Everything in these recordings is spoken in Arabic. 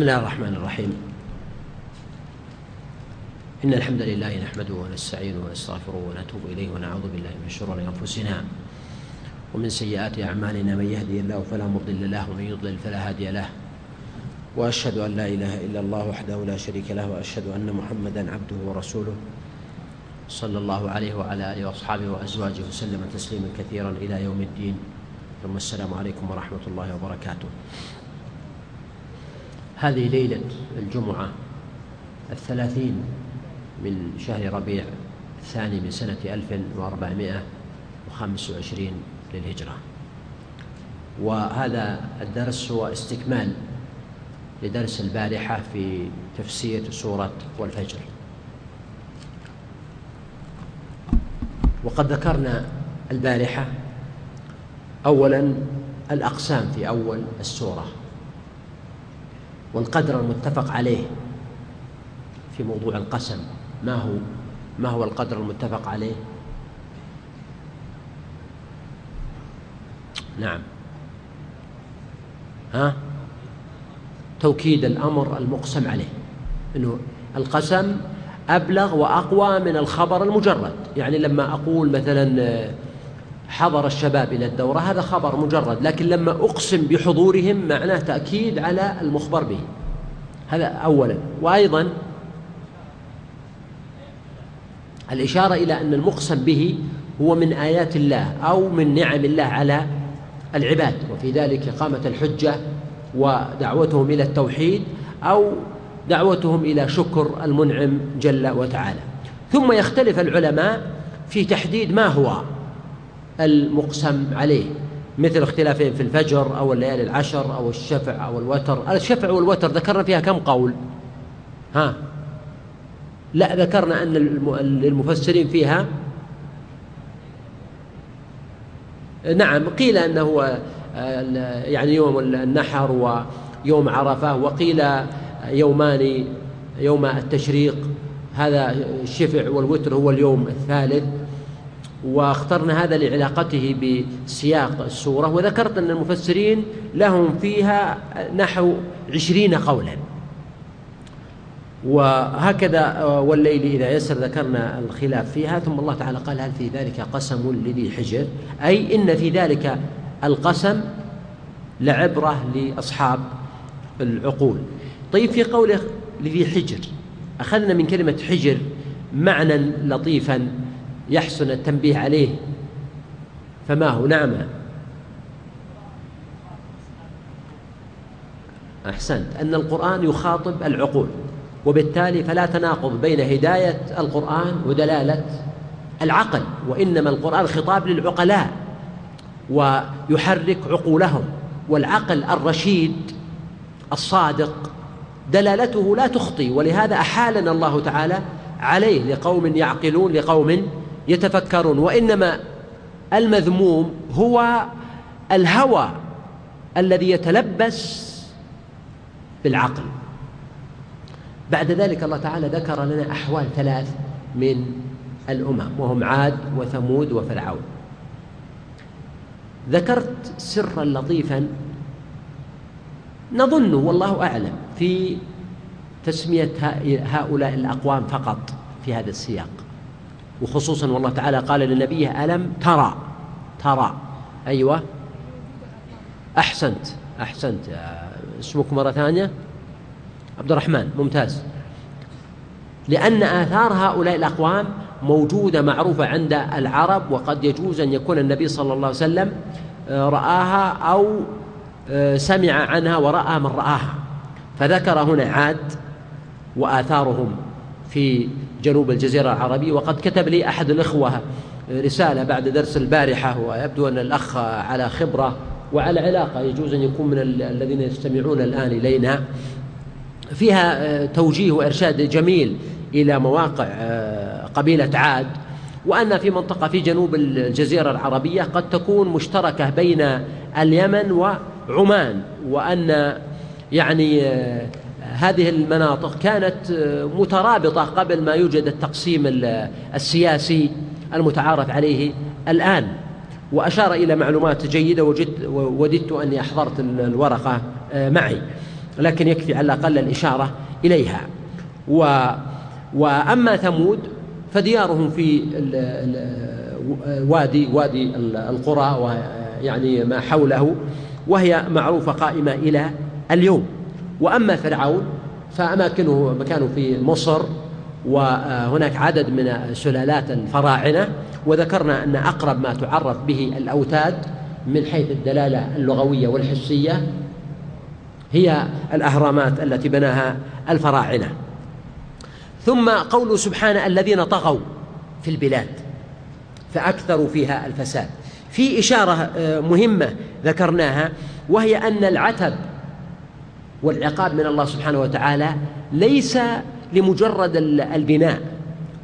بسم الله الرحمن الرحيم. إن الحمد لله نحمده ونستعينه ونستغفره ونتوب إليه ونعوذ بالله من شرور أنفسنا ومن سيئات أعمالنا من يهدي الله فلا مضل له ومن يضلل فلا هادي له. وأشهد أن لا إله إلا الله وحده لا شريك له وأشهد أن محمدا عبده ورسوله صلى الله عليه وعلى آله وأصحابه وأزواجه وسلم تسليما كثيرا إلى يوم الدين. ثم السلام عليكم ورحمة الله وبركاته. هذه ليلة الجمعة الثلاثين من شهر ربيع الثاني من سنة ألف وأربعمائة وخمس وعشرين للهجرة. وهذا الدرس هو استكمال لدرس البارحة في تفسير سورة والفجر. وقد ذكرنا البارحة أولا الأقسام في أول السورة. والقدر المتفق عليه في موضوع القسم. ما هو ما هو القدر المتفق عليه؟ نعم. ها؟ توكيد الأمر المقسم عليه. أنه القسم أبلغ وأقوى من الخبر المجرد. يعني لما أقول مثلا حضر الشباب إلى الدورة هذا خبر مجرد لكن لما أقسم بحضورهم معناه تأكيد على المخبر به. هذا أولا. وأيضا الإشارة إلى أن المقسم به هو من آيات الله أو من نعم الله على العباد وفي ذلك إقامة الحجة ودعوتهم إلى التوحيد أو دعوتهم إلى شكر المنعم جل وتعالى. ثم يختلف العلماء في تحديد ما هو. المقسم عليه مثل اختلافهم في الفجر أو الليالي العشر أو الشفع أو الوتر. الشفع والوتر ذكرنا فيها كم قول؟ ها؟ لا ذكرنا أن المفسرين فيها نعم قيل أنه يعني يوم النحر ويوم عرفة وقيل يومان يوم التشريق. هذا الشفع والوتر هو اليوم الثالث. واخترنا هذا لعلاقته بسياق السورة وذكرت أن المفسرين لهم فيها نحو عشرين قولا. وهكذا والليل إذا يسر ذكرنا الخلاف فيها ثم الله تعالى قال هل في ذلك قسم لذي حجر؟ أي إن في ذلك القسم لعبرة لأصحاب العقول. طيب في قوله لذي حجر أخذنا من كلمة حجر معنى لطيفا. يحسن التنبيه عليه. فما هو؟ نعم. أحسنت. أن القرآن يخاطب العقول وبالتالي فلا تناقض بين هداية القرآن ودلالة العقل وإنما القرآن خطاب للعقلاء ويحرك عقولهم والعقل الرشيد الصادق دلالته لا تخطي. ولهذا أحالنا الله تعالى عليه لقوم يعقلون لقوم يتفكرون وإنما المذموم هو الهوى الذي يتلبس بالعقل. بعد ذلك الله تعالى ذكر لنا أحوال ثلاث من الأمم وهم عاد وثمود وفرعون. ذكرت سرا لطيفا نظن والله أعلم في تسمية هؤلاء الأقوام فقط في هذا السياق. وخصوصا والله تعالى قال لنبيه ألم ترى؟ ترى. أيوة. أحسنت. أحسنت. اسمك مرة ثانية. عبد الرحمن ممتاز. لأن آثار هؤلاء الأقوام موجودة معروفة عند العرب وقد يجوز أن يكون النبي صلى الله عليه وسلم آه، رآها أو آه، سمع عنها ورأى من رآها. فذكر هنا عاد وآثارهم في جنوب الجزيرة العربية. وقد كتب لي أحد الإخوة رسالة بعد درس البارحة ويبدو أن الأخ على خبرة وعلى علاقة يجوز أن يكون من الذين يستمعون الآن إلينا. فيها توجيه وإرشاد جميل إلى مواقع آه، قبيلة عاد. وأن في منطقة في جنوب الجزيرة العربية قد تكون مشتركة بين اليمن وعمان وأن يعني آه، هذه المناطق كانت مترابطة قبل ما يوجد التقسيم السياسي المتعارف عليه الآن. وأشار إلى معلومات جيدة وجدت وددت أني أحضرت الورقة معي. لكن يكفي على الأقل الإشارة إليها. و وأما ثمود فديارهم في وادي وادي القرى ويعني ما حوله وهي معروفة قائمة إلى اليوم. وأما فرعون فأماكنه مكانه في مصر وهناك عدد من سلالات الفراعنة وذكرنا أن أقرب ما تعرف به الأوتاد من حيث الدلالة اللغوية والحسية هي الأهرامات التي بناها الفراعنة. ثم قوله سبحانه الذين طغوا في البلاد فأكثروا فيها الفساد. في إشارة آه، مهمة ذكرناها وهي أن العتب والعقاب من الله سبحانه وتعالى ليس لمجرد البناء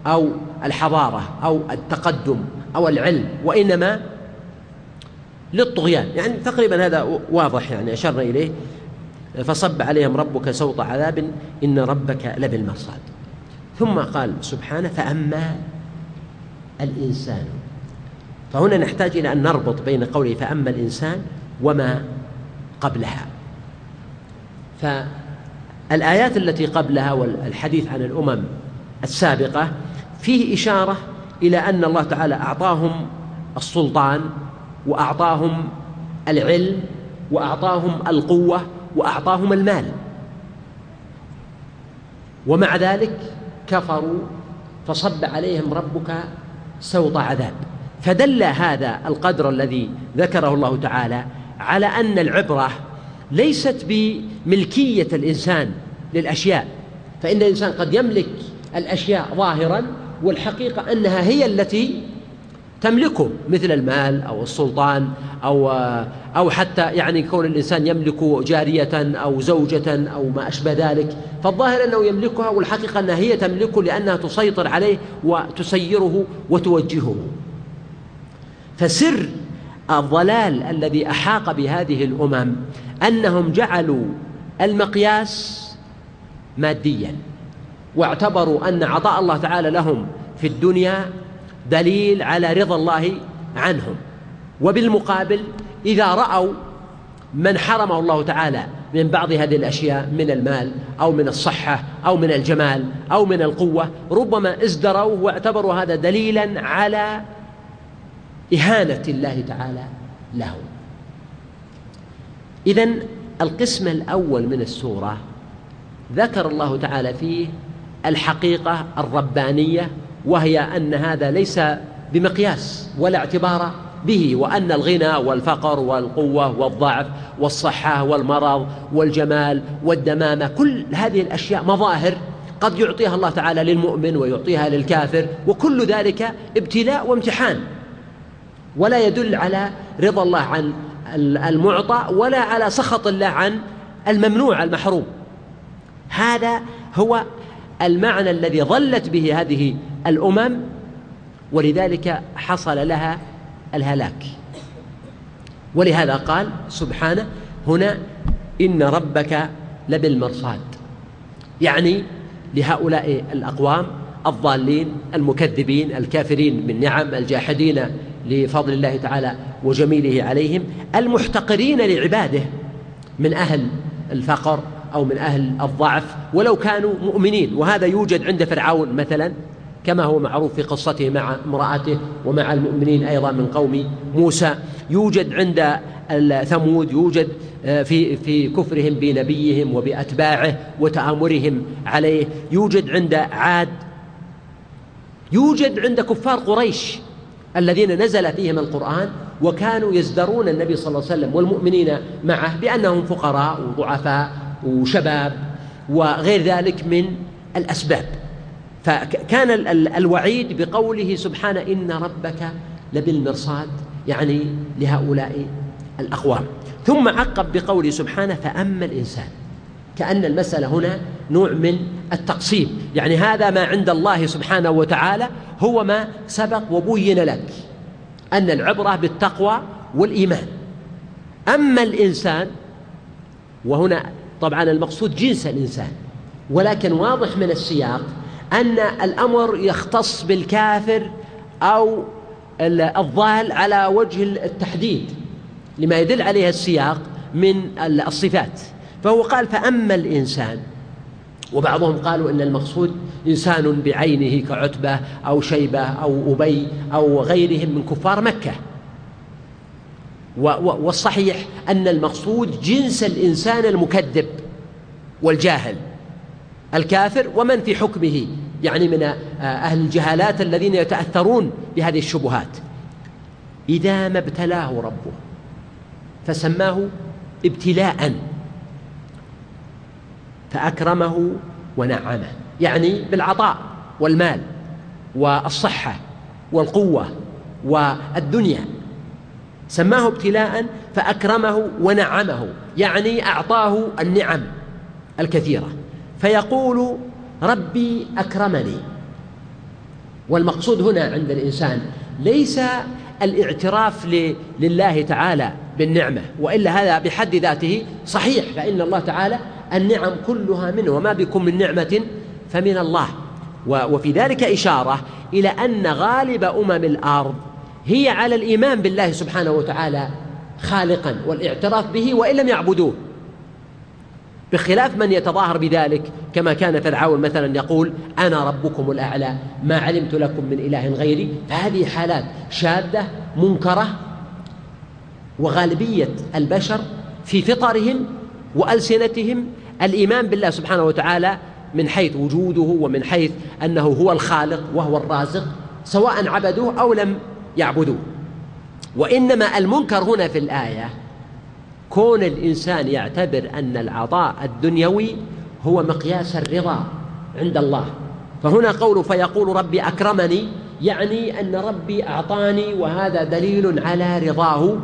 أو الحضارة أو التقدم أو العلم وإنما للطغيان. يعني تقريبا هذا واضح يعني أشرنا إليه. فصب عليهم ربك سوط عذاب إن ربك لبالمرصاد. ثم قال سبحانه فأما الإنسان. فهنا نحتاج إلى أن نربط بين قوله فأما الإنسان وما قبلها. فالآيات التي قبلها والحديث عن الأمم السابقة فيه إشارة إلى أن الله تعالى أعطاهم السلطان وأعطاهم العلم وأعطاهم القوة وأعطاهم المال. ومع ذلك كفروا فصب عليهم ربك سوط عذاب. فدل هذا القدر الذي ذكره الله تعالى على أن العبرة ليست بملكية الإنسان للأشياء فإن الإنسان قد يملك الأشياء ظاهرا والحقيقة أنها هي التي تملكه مثل المال أو السلطان أو أو حتى يعني كون الإنسان يملك جارية أو زوجة أو ما أشبه ذلك فالظاهر أنه يملكها والحقيقة أنها هي تملكه لأنها تسيطر عليه وتسيره وتوجهه. فسر الضلال الذي أحاق بهذه الأمم أنهم جعلوا المقياس ماديا واعتبروا أن عطاء الله تعالى لهم في الدنيا دليل على رضا الله عنهم. وبالمقابل إذا رأوا من حرمه الله تعالى من بعض هذه الأشياء من المال أو من الصحة أو من الجمال أو من القوة ربما ازدروا واعتبروا هذا دليلا على إهانة الله تعالى لهم. إذا القسم الأول من السورة ذكر الله تعالى فيه الحقيقة الربانية وهي أن هذا ليس بمقياس ولا اعتبار به وأن الغنى والفقر والقوة والضعف والصحة والمرض والجمال والدمامة كل هذه الأشياء مظاهر قد يعطيها الله تعالى للمؤمن ويعطيها للكافر وكل ذلك ابتلاء وامتحان. ولا يدل على رضا الله عن المعطى ولا على سخط الله عن الممنوع المحروم. هذا هو المعنى الذي ظلت به هذه الأمم ولذلك حصل لها الهلاك. ولهذا قال سبحانه هنا إن ربك لبالمرصاد. يعني لهؤلاء الأقوام الضالين المكذبين الكافرين من نعم الجاحدين لفضل الله تعالى وجميله عليهم المحتقرين لعباده من أهل الفقر أو من أهل الضعف ولو كانوا مؤمنين. وهذا يوجد عند فرعون مثلا كما هو معروف في قصته مع امرأته ومع المؤمنين أيضا من قوم موسى. يوجد عند ثمود يوجد في في كفرهم بنبيهم وبأتباعه وتآمرهم عليه. يوجد عند عاد يوجد عند كفار قريش. الذين نزل فيهم القرآن وكانوا يزدرون النبي صلى الله عليه وسلم والمؤمنين معه بأنهم فقراء وضعفاء وشباب وغير ذلك من الأسباب. فكان الوعيد بقوله سبحانه إن ربك لبالمرصاد يعني لهؤلاء الأقوام ثم عقب بقوله سبحانه فأما الإنسان. كأن المسألة هنا نوع من التقسيم. يعني هذا ما عند الله سبحانه وتعالى هو ما سبق وبين لك أن العبرة بالتقوى والإيمان. أما الإنسان وهنا طبعا المقصود جنس الإنسان ولكن واضح من السياق أن الأمر يختص بالكافر أو الضال على وجه التحديد لما يدل عليه السياق من الصفات. فهو قال فأما الإنسان وبعضهم قالوا إن المقصود إنسان بعينه كعتبة أو شيبة أو أبي أو غيرهم من كفار مكة. والصحيح أن المقصود جنس الإنسان المكذب والجاهل الكافر ومن في حكمه يعني من أهل الجهالات الذين يتأثرون بهذه الشبهات. إذا ما ابتلاه ربه فسماه ابتلاء. فأكرمه ونعمه يعني بالعطاء والمال والصحة والقوة والدنيا. سماه ابتلاء فأكرمه ونعمه يعني أعطاه النعم الكثيرة. فيقول ربي أكرمني. والمقصود هنا عند الإنسان ليس الاعتراف لله تعالى بالنعمة وإلا هذا بحد ذاته صحيح فإن الله تعالى النعم كلها منه وما بكم من نعمة فمن الله. وفي ذلك إشارة إلى أن غالب أمم الأرض هي على الإيمان بالله سبحانه وتعالى خالقا والاعتراف به وإن لم يعبدوه. بخلاف من يتظاهر بذلك كما كان فرعون مثلا يقول أنا ربكم الأعلى ما علمت لكم من إله غيري. فهذه حالات شاذة منكرة وغالبية البشر في فطرهم وألسنتهم الإيمان بالله سبحانه وتعالى من حيث وجوده ومن حيث أنه هو الخالق وهو الرازق سواء عبدوه أو لم يعبدوه. وإنما المنكر هنا في الآية كون الإنسان يعتبر أن العطاء الدنيوي هو مقياس الرضا عند الله. فهنا قول فيقول ربي أكرمني يعني أن ربي أعطاني وهذا دليل على رضاه.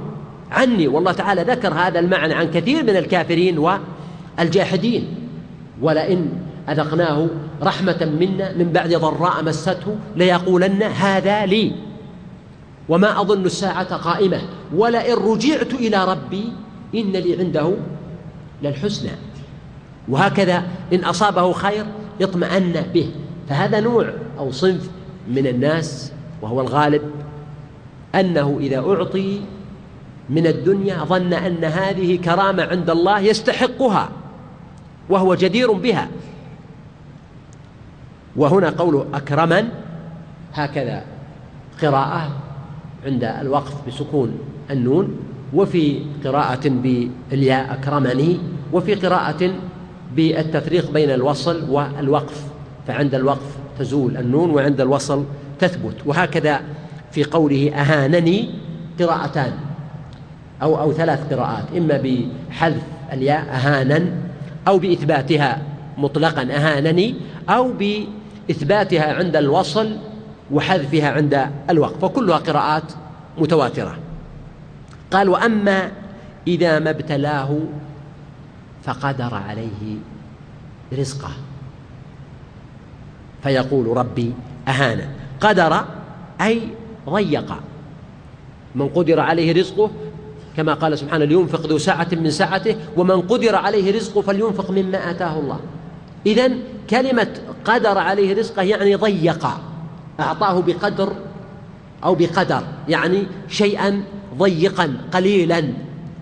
عني. والله تعالى ذكر هذا المعنى عن كثير من الكافرين والجاحدين. ولئن أذقناه رحمة منا من بعد ضراء مسته ليقولن هذا لي. وما أظن الساعة قائمة. ولئن رجعت إلى ربي إن لي عنده للحسنى. وهكذا إن أصابه خير اطمأن به. فهذا نوع أو صنف من الناس وهو الغالب أنه إذا أعطي من الدنيا ظن أن هذه كرامة عند الله يستحقها وهو جدير بها. وهنا قوله أكرما هكذا قراءة عند الوقف بسكون النون وفي قراءة بالياء أكرمني وفي قراءة بالتفريق بين الوصل والوقف فعند الوقف تزول النون وعند الوصل تثبت. وهكذا في قوله أهانني قراءتان. أو أو ثلاث قراءات إما بحذف الياء أهانا أو بإثباتها مطلقا أهانني أو بإثباتها عند الوصل وحذفها عند الوقف. وكلها قراءات متواترة. قال وأما إذا ما ابتلاه فقدر عليه رزقه. فيقول ربي أهانا قدر أي ضيق. من قدر عليه رزقه كما قال سبحانه لينفق ذو سعة من سعته ومن قدر عليه رزقه فلينفق مما آتاه الله. إذا كلمة قدر عليه رزقه يعني ضيق أعطاه بقدر أو بقدر يعني شيئا ضيقا قليلا.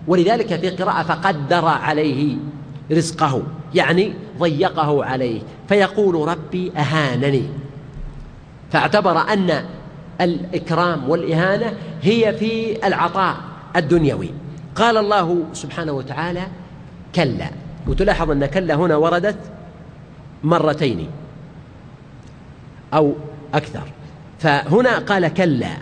ولذلك في قراءة فقدر عليه رزقه يعني ضيقه عليه. فيقول ربي أهانني. فاعتبر أن الإكرام والإهانة هي في العطاء. الدنيوي. قال الله سبحانه وتعالى كلا. وتلاحظ أن كلا هنا وردت مرتين أو أكثر. فهنا قال كلا.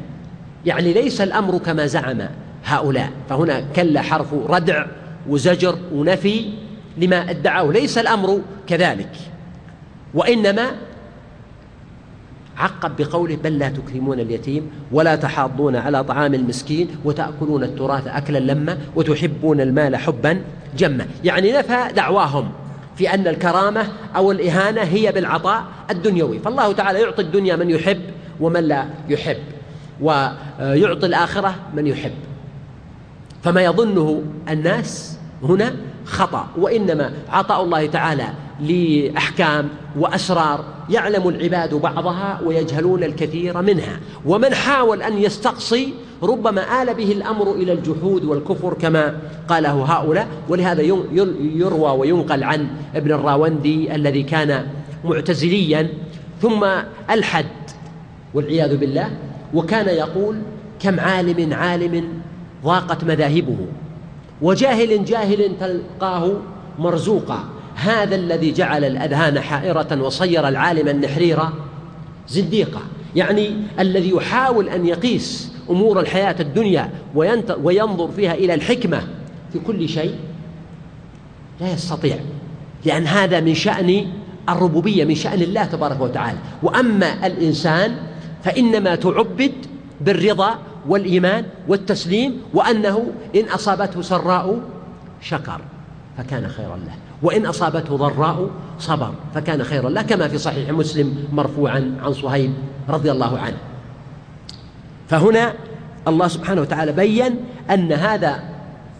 يعني ليس الأمر كما زعم هؤلاء. فهنا كلا حرف ردع وزجر ونفي لما ادعوه. ليس الأمر كذلك. وإنما عقب بقوله بل لا تكرمون اليتيم ولا تحاضون على طعام المسكين وتأكلون التراث أكلا لما وتحبون المال حبا جما. يعني نفى دعواهم في أن الكرامة أو الإهانة هي بالعطاء الدنيوي. فالله تعالى يعطي الدنيا من يحب ومن لا يحب ويعطي الآخرة من يحب. فما يظنه الناس هنا خطأ وإنما عطاء الله تعالى لأحكام وأسرار يعلم العباد بعضها ويجهلون الكثير منها. ومن حاول أن يستقصي ربما آل به الأمر إلى الجحود والكفر كما قاله هؤلاء. ولهذا يروى وينقل عن ابن الراوندي الذي كان معتزليا. ثم ألحد والعياذ بالله وكان يقول كم عالم عالم ضاقت مذاهبه وجاهل جاهل تلقاه مرزوقا. هذا الذي جعل الأذهان حائرة وصير العالم النحريرا زنديقا يعني الذي يحاول أن يقيس أمور الحياة الدنيا وينظر فيها إلى الحكمة في كل شيء لا يستطيع. لأن هذا من شأن الربوبية من شأن الله تبارك وتعالى. وأما الإنسان فإنما تعبد بالرضا والإيمان والتسليم وأنه إن أصابته سراء شكر فكان خيرا له. وإن أصابته ضراء صبر فكان خيرا له كما في صحيح مسلم مرفوعا عن صهيب رضي الله عنه. فهنا الله سبحانه وتعالى بين أن هذا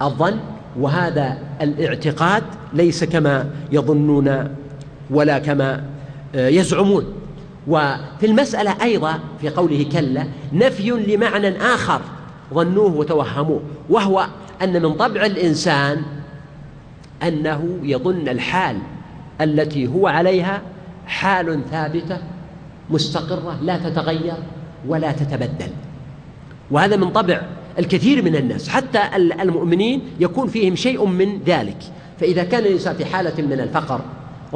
الظن وهذا الاعتقاد ليس كما يظنون ولا كما يزعمون. وفي المسألة أيضا في قوله كلا نفي لمعنى آخر ظنوه وتوهموه وهو أن من طبع الإنسان أنه يظن الحال التي هو عليها حال ثابتة مستقرة لا تتغير ولا تتبدل. وهذا من طبع الكثير من الناس حتى المؤمنين يكون فيهم شيء من ذلك. فإذا كان الإنسان في حالة من الفقر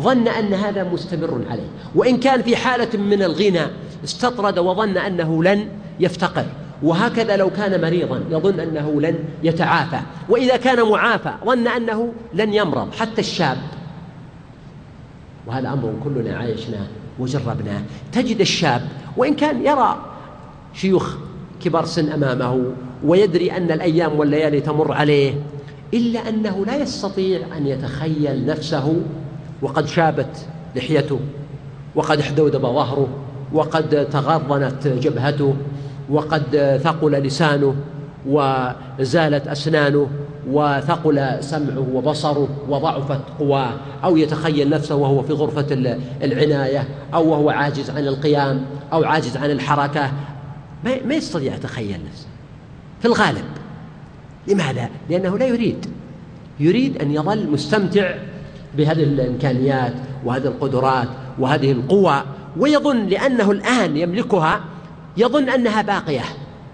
ظن أن هذا مستمر عليه. وإن كان في حالة من الغنى استطرد وظن أنه لن يفتقر. وهكذا لو كان مريضا يظن أنه لن يتعافى. وإذا كان معافى ظن أنه لن يمرض حتى الشاب. وهذا أمر كلنا عايشناه وجربناه تجد الشاب وإن كان يرى شيوخ كبار سن أمامه ويدري أن الأيام والليالي تمر عليه إلا أنه لا يستطيع أن يتخيل نفسه وقد شابت لحيته وقد احدودب ظهره وقد تغرنت جبهته. وقد ثقل لسانه وزالت أسنانه وثقل سمعه وبصره وضعفت قواه أو يتخيل نفسه وهو في غرفة العناية أو وهو عاجز عن القيام أو عاجز عن الحركة. ما يستطيع يتخيل نفسه. في الغالب. لماذا؟ لأنه لا يريد. يريد أن يظل مستمتع بهذه الإمكانيات وهذه القدرات وهذه القوى ويظن لأنه الآن يملكها يظن أنها باقية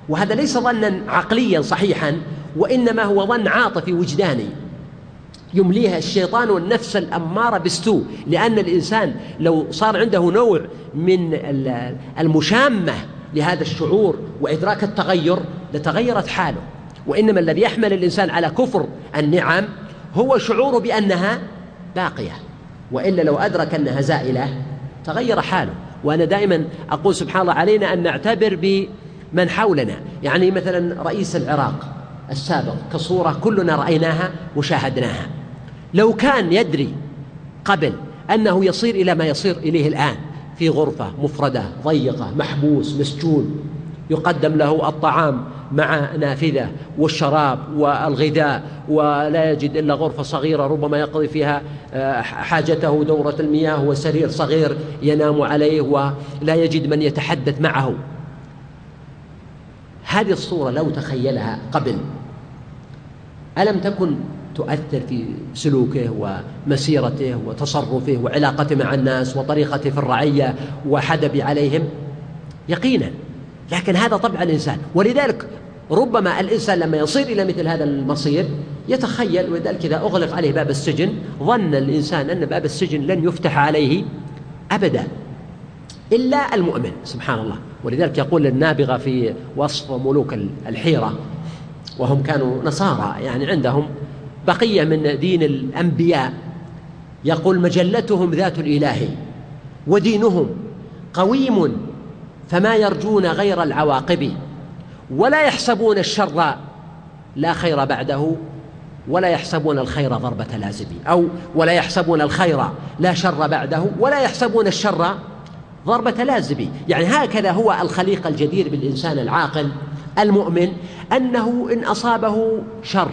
وهذا ليس ظنا عقليا صحيحا وإنما هو ظن عاطفي وجداني. يمليها الشيطان والنفس الأمارة بالسوء لأن الإنسان لو صار عنده نوع من المشامة لهذا الشعور وإدراك التغير لتغيرت حاله. وإنما الذي يحمل الإنسان على كفر النعم هو شعوره بأنها باقية وإلا لو أدرك أنها زائلة تغير حاله. وأنا دائما أقول سبحان الله علينا أن نعتبر بمن حولنا. يعني مثلا رئيس العراق السابق كصورة كلنا رأيناها وشاهدناها. لو كان يدري قبل أنه يصير إلى ما يصير إليه الآن في غرفة مفردة ضيقة محبوس مسجون يقدم له الطعام مع نافذة والشراب والغذاء ولا يجد إلا غرفة صغيرة ربما يقضي فيها آه، حاجته دورة المياه وسرير صغير ينام عليه ولا يجد من يتحدث معه. هذه الصورة لو تخيلها قبل ألم تكن تؤثر في سلوكه ومسيرته وتصرفه وعلاقته مع الناس وطريقته في الرعية وحدب عليهم؟ يقينا. لكن هذا طبع الإنسان ولذلك ربما الإنسان لما يصير إلى مثل هذا المصير يتخيل ولذلك إذا أغلق عليه باب السجن ظن الإنسان أن باب السجن لن يفتح عليه أبدا إلا المؤمن سبحان الله ولذلك يقول النابغة في وصف ملوك الحيرة وهم كانوا نصارى يعني عندهم بقية من دين الأنبياء. يقول مجلتهم ذات الإله ودينهم قويم فما يرجون غير العواقب. ولا يحسبون الشر لا خير بعده ولا يحسبون الخير ضربة لازم أو ولا يحسبون الخير لا شر بعده ولا يحسبون الشر ضربة لازم. يعني هكذا هو الخليق الجدير بالإنسان العاقل المؤمن أنه إن أصابه شر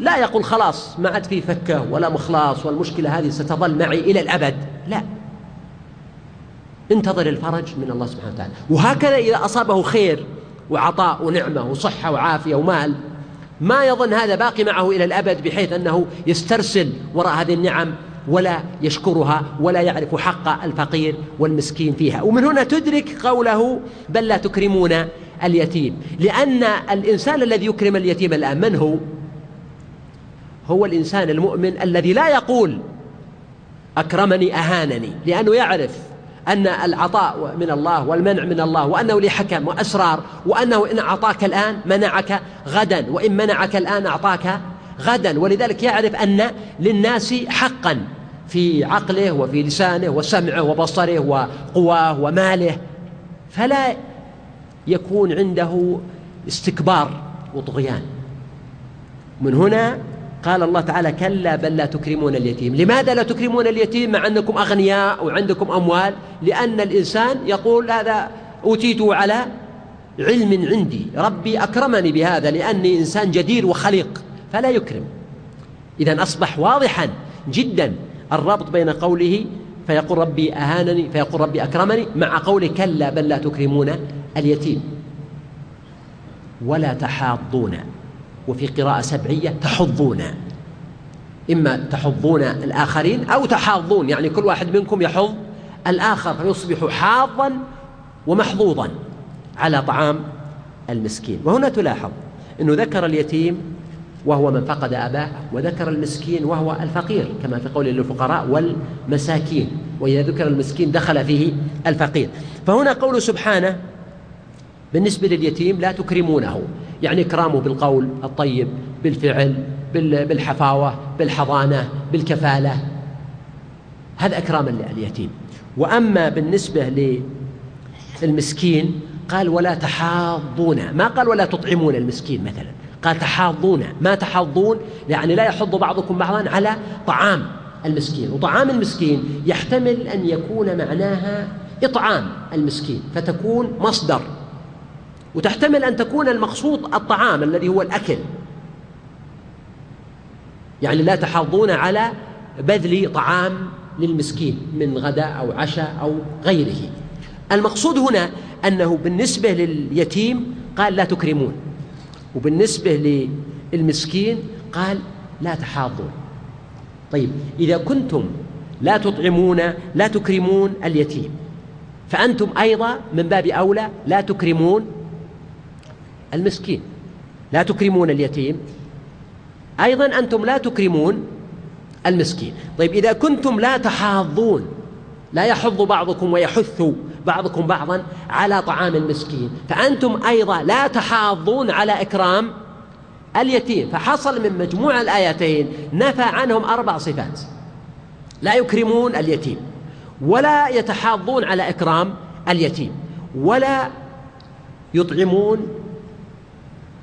لا يقول خلاص ما عاد في فكة ولا مخلاص والمشكلة هذه ستظل معي إلى الأبد. لا. انتظر الفرج من الله سبحانه وتعالى. وهكذا إذا أصابه خير وعطاء ونعمة وصحة وعافية ومال ما يظن هذا باقي معه إلى الأبد بحيث أنه يسترسل وراء هذه النعم ولا يشكرها ولا يعرف حق الفقير والمسكين فيها ومن هنا تدرك قوله بل لا تكرمون اليتيم لأن الإنسان الذي يكرم اليتيم الآن من هو؟ هو الإنسان المؤمن الذي لا يقول أكرمني أهانني لأنه يعرف أن العطاء من الله والمنع من الله وأنه لحكم وأسرار وأنه إن أعطاك الآن منعك غدا وإن منعك الآن أعطاك غدا. ولذلك يعرف أن للناس حقا في عقله وفي لسانه وسمعه وبصره وقواه وماله. فلا يكون عنده استكبار وطغيان. من هنا قال الله تعالى كلا بل لا تكرمون اليتيم. لماذا لا تكرمون اليتيم؟ مع أنكم أغنياء وعندكم أموال. لأن الإنسان يقول هذا أوتيته على علم عندي. ربي أكرمني بهذا لأني إنسان جدير وخليق. فلا يكرم. إذا أصبح واضحا جدا الربط بين قوله فيقول ربي أهانني فيقول ربي أكرمني مع قوله كلا بل لا تكرمون اليتيم. ولا تحاضون. وفي قراءة سبعية تحضون. إما تحضون الآخرين أو تحاضون يعني كل واحد منكم يحض الآخر فيصبح حاضا ومحظوظا على طعام المسكين. وهنا تلاحظ أنه ذكر اليتيم وهو من فقد أباه وذكر المسكين وهو الفقير كما في قول للفقراء والمساكين وإذا ذكر المسكين دخل فيه الفقير. فهنا قول سبحانه بالنسبة لليتيم لا تكرمونه. يعني إكرامه بالقول الطيب بالفعل بالحفاوة بالحضانة بالكفالة. هذا إكراما لليتيم. وأما بالنسبة للمسكين قال ولا تحاضون. ما قال ولا تطعمون المسكين مثلا. قال تحاضون. ما تحاضون؟ يعني لا يحض بعضكم بعضا على طعام المسكين. وطعام المسكين يحتمل أن يكون معناها إطعام المسكين فتكون مصدر وتحتمل أن تكون المقصود الطعام الذي هو الأكل. يعني لا تحاضون على بذل طعام للمسكين من غداء أو عشاء أو غيره. المقصود هنا أنه بالنسبة لليتيم قال لا تكرمون. وبالنسبة للمسكين قال لا تحاضون طيب إذا كنتم لا تطعمون لا تكرمون اليتيم فأنتم أيضا من باب أولى لا تكرمون المسكين. لا تكرمون اليتيم. أيضا أنتم لا تكرمون المسكين. طيب إذا كنتم لا تحاضون لا يحض بعضكم ويحث بعضكم بعضا على طعام المسكين. فأنتم أيضا لا تحاضون على إكرام اليتيم. فحصل من مجموع الآيتين نفى عنهم أربع صفات. لا يكرمون اليتيم ولا يتحاضون على إكرام اليتيم ولا يطعمون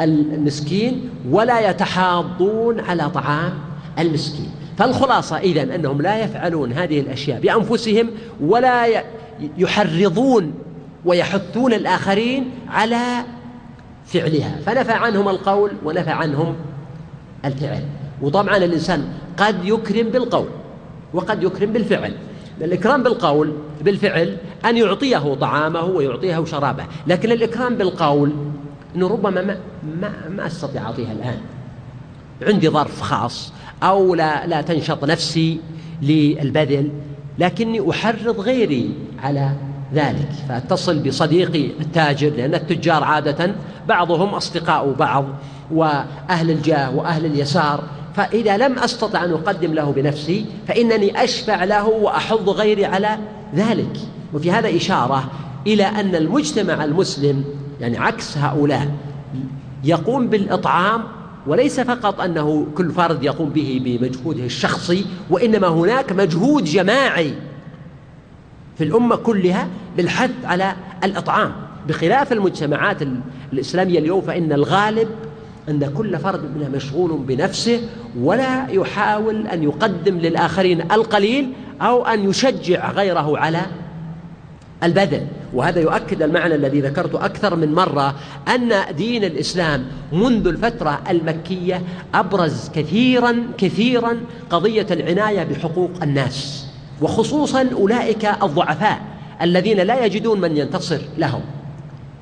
المسكين ولا يتحاضون على طعام المسكين. فالخلاصة إذن أنهم لا يفعلون هذه الأشياء بأنفسهم ولا يحرضون ويحثون الآخرين على فعلها. فنفى عنهم القول ونفى عنهم الفعل. وطبعا الإنسان قد يكرم بالقول وقد يكرم بالفعل. الإكرام بالقول بالفعل أن يعطيه طعامه ويعطيه شرابه لكن الإكرام بالقول أنه ربما ما, ما, ما أستطيع أعطيها الآن. عندي ظرف خاص أو لا, لا تنشط نفسي للبذل لكني أحرض غيري على ذلك. فأتصل بصديقي التاجر لأن التجار عادة بعضهم أصدقاء بعض وأهل الجاه وأهل اليسار. فإذا لم أستطع أن أقدم له بنفسي فإنني أشفع له وأحض غيري على ذلك. وفي هذا إشارة إلى أن المجتمع المسلم يعني عكس هؤلاء يقوم بالإطعام وليس فقط أنه كل فرد يقوم به بمجهوده الشخصي وإنما هناك مجهود جماعي في الأمة كلها بالحث على الإطعام. بخلاف المجتمعات الإسلامية اليوم فإن الغالب أن كل فرد منها مشغول بنفسه ولا يحاول أن يقدم للآخرين القليل أو أن يشجع غيره على البذل. وهذا يؤكد المعنى الذي ذكرته أكثر من مرة أن دين الإسلام منذ الفترة المكية أبرز كثيرا كثيرا قضية العناية بحقوق الناس وخصوصا أولئك الضعفاء الذين لا يجدون من ينتصر لهم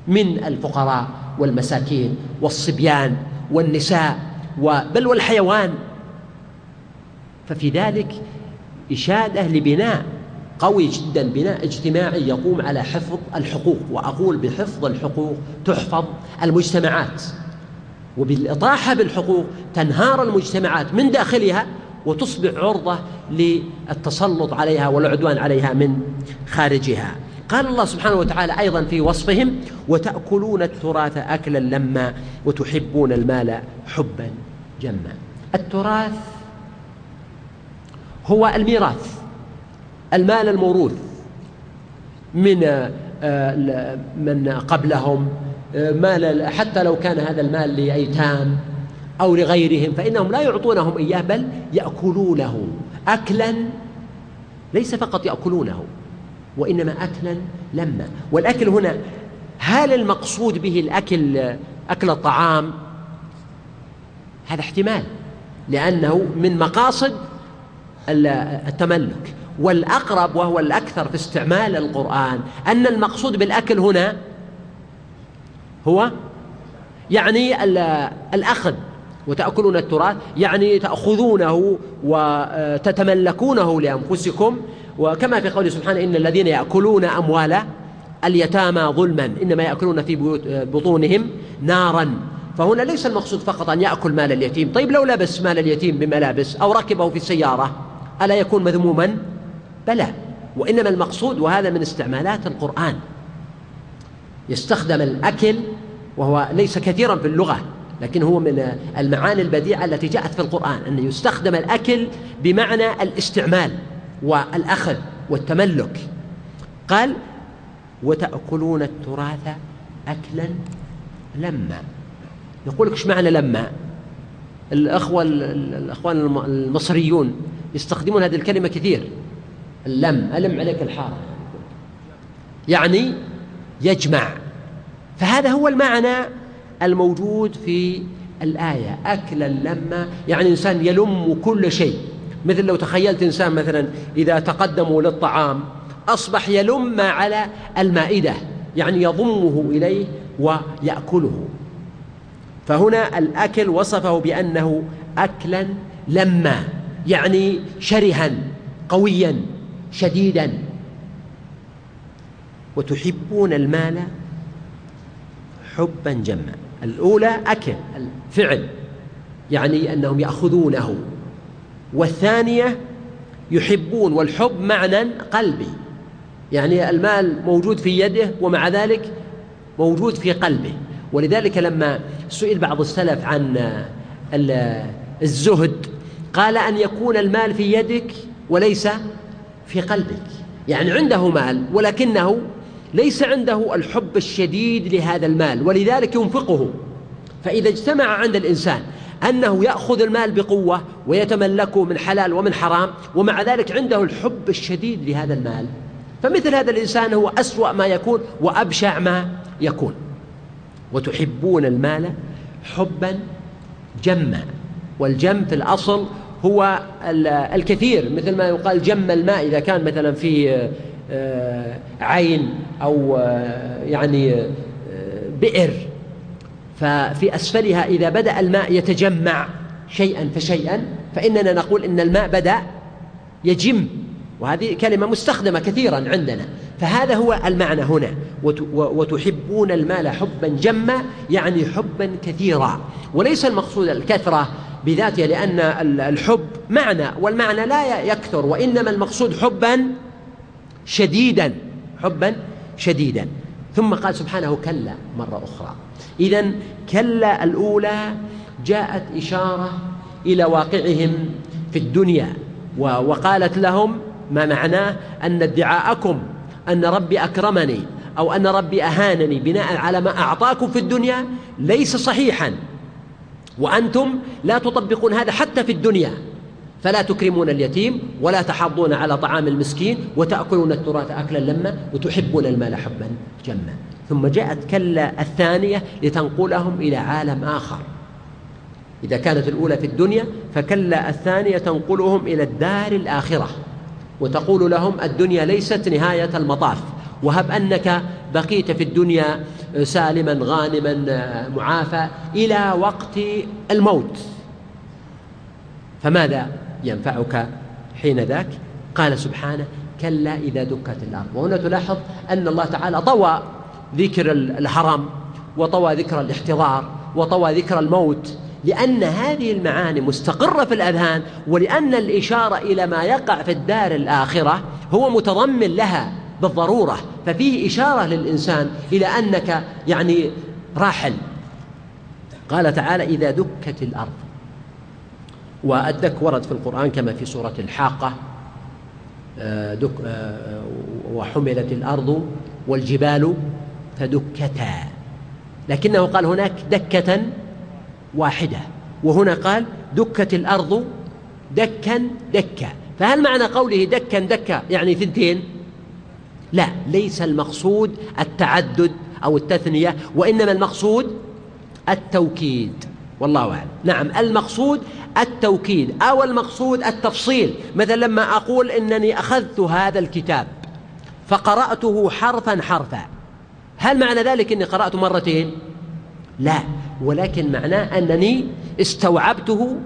من الفقراء والمساكين والصبيان والنساء بل والحيوان. ففي ذلك إشادة لبناء قوي جدا بناء اجتماعي يقوم على حفظ الحقوق. وأقول بحفظ الحقوق تحفظ المجتمعات. وبالإطاحة بالحقوق تنهار المجتمعات من داخلها وتصبح عرضة للتسلط عليها والعدوان عليها من خارجها. قال الله سبحانه وتعالى أيضا في وصفهم وتأكلون التراث أكلا لما وتحبون المال حبا جما. التراث هو الميراث. المال الموروث من آه، من قبلهم آه، مال حتى لو كان هذا المال لأيتام أو لغيرهم فإنهم لا يعطونهم إياه بل يأكلونه. أكلا ليس فقط يأكلونه وإنما أكلا لما. والأكل هنا هل المقصود به الأكل أكل الطعام؟ هذا احتمال لأنه من مقاصد التملك. والأقرب وهو الأكثر في استعمال القرآن. أن المقصود بالأكل هنا هو يعني الأخذ وتأكلون التراث يعني تأخذونه وتتملكونه لأنفسكم. وكما في قوله سبحانه إن الذين يأكلون أموال اليتامى ظلما إنما يأكلون في بطونهم نارا. فهنا ليس المقصود فقط أن يأكل مال اليتيم. طيب لو لبس مال اليتيم بملابس أو ركبه في السيارة ألا يكون مذموما؟ بلى وإنما المقصود وهذا من استعمالات القرآن. يستخدم الأكل وهو ليس كثيرا في اللغة لكن هو من المعاني البديعة التي جاءت في القرآن أن يستخدم الأكل بمعنى الاستعمال والأخذ والتملك. قال وتأكلون التراث أكلا لما يقول لك إيش معنى لما؟ الأخوة الأخوان المصريون يستخدمون هذه الكلمة كثير. اللم ألم عليك الحارة. يعني يجمع. فهذا هو المعنى الموجود في الآية. أكلا لما يعني إنسان يلم كل شيء. مثل لو تخيلت إنسان مثلا إذا تقدموا للطعام أصبح يلم على المائدة يعني يضمه إليه ويأكله. فهنا الأكل وصفه بأنه أكلا لما يعني شرها قويا. شديدا. وتحبون المال حبا جما. الأولى أكل الفعل يعني أنهم يأخذونه. والثانية يحبون والحب معنى قلبي. يعني المال موجود في يده ومع ذلك موجود في قلبه. ولذلك لما سئل بعض السلف عن الزهد قال أن يكون المال في يدك وليس في قلبك. يعني عنده مال ولكنه ليس عنده الحب الشديد لهذا المال ولذلك ينفقه. فإذا اجتمع عند الإنسان أنه يأخذ المال بقوة ويتملكه من حلال ومن حرام ومع ذلك عنده الحب الشديد لهذا المال فمثل هذا الإنسان هو أسوأ ما يكون وأبشع ما يكون. وتحبون المال حبا جما والجم في الأصل هو الكثير مثل ما يقال جم الماء إذا كان مثلا في آه، عين أو آه، يعني آه، بئر. ففي أسفلها إذا بدأ الماء يتجمع شيئا فشيئا فإننا نقول إن الماء بدأ يجم. وهذه كلمة مستخدمة كثيرا عندنا. فهذا هو المعنى هنا. وتحبون المال حبا جما يعني حبا كثيرا. وليس المقصود الكثرة بذاتها لأن الحب معنى والمعنى لا يكثر وإنما المقصود حبا شديدا حبا شديدا. ثم قال سبحانه كلا مرة أخرى. إذا كلا الأولى جاءت إشارة إلى واقعهم في الدنيا وقالت لهم ما معناه؟ أن ادعاءكم أن ربي أكرمني أو أن ربي أهانني بناء على ما أعطاكم في الدنيا ليس صحيحا. وأنتم لا تطبقون هذا حتى في الدنيا. فلا تكرمون اليتيم ولا تحاضون على طعام المسكين وتأكلون التراث أكلا لما وتحبون المال حبا جما. ثم جاءت كلا الثانية لتنقلهم إلى عالم آخر. إذا كانت الأولى في الدنيا فكلا الثانية تنقلهم إلى الدار الآخرة. وتقول لهم الدنيا ليست نهاية المطاف. وهب أنك بقيت في الدنيا سالما غانما معافى إلى وقت الموت. فماذا ينفعك حين ذاك؟ قال سبحانه كلا إذا دكت الأرض. وهنا تلاحظ أن الله تعالى طوى ذكر الحرم وطوى ذكر الاحتضار وطوى ذكر الموت لأن هذه المعاني مستقرة في الأذهان ولأن الإشارة إلى ما يقع في الدار الآخرة هو متضمن لها. بالضرورة ففيه إشارة للإنسان إلى أنك يعني راحل. قال تعالى إذا دكت الأرض والدك ورد في القرآن كما في سورة الحاقة آه، دك آه، وحملت الأرض والجبال فدكتا لكنه قال هناك دكة واحدة وهنا قال دكت الأرض دكا دكا. فهل معنى قوله دكا دكا يعني ثنتين؟ لا ليس المقصود التعدد أو التثنية وإنما المقصود التوكيد. والله أعلم. نعم المقصود التوكيد أو المقصود التفصيل. مثلا لما أقول إنني أخذت هذا الكتاب فقرأته حرفا حرفا هل معنى ذلك أني قرأته مرتين؟ لا ولكن معناه أنني استوعبته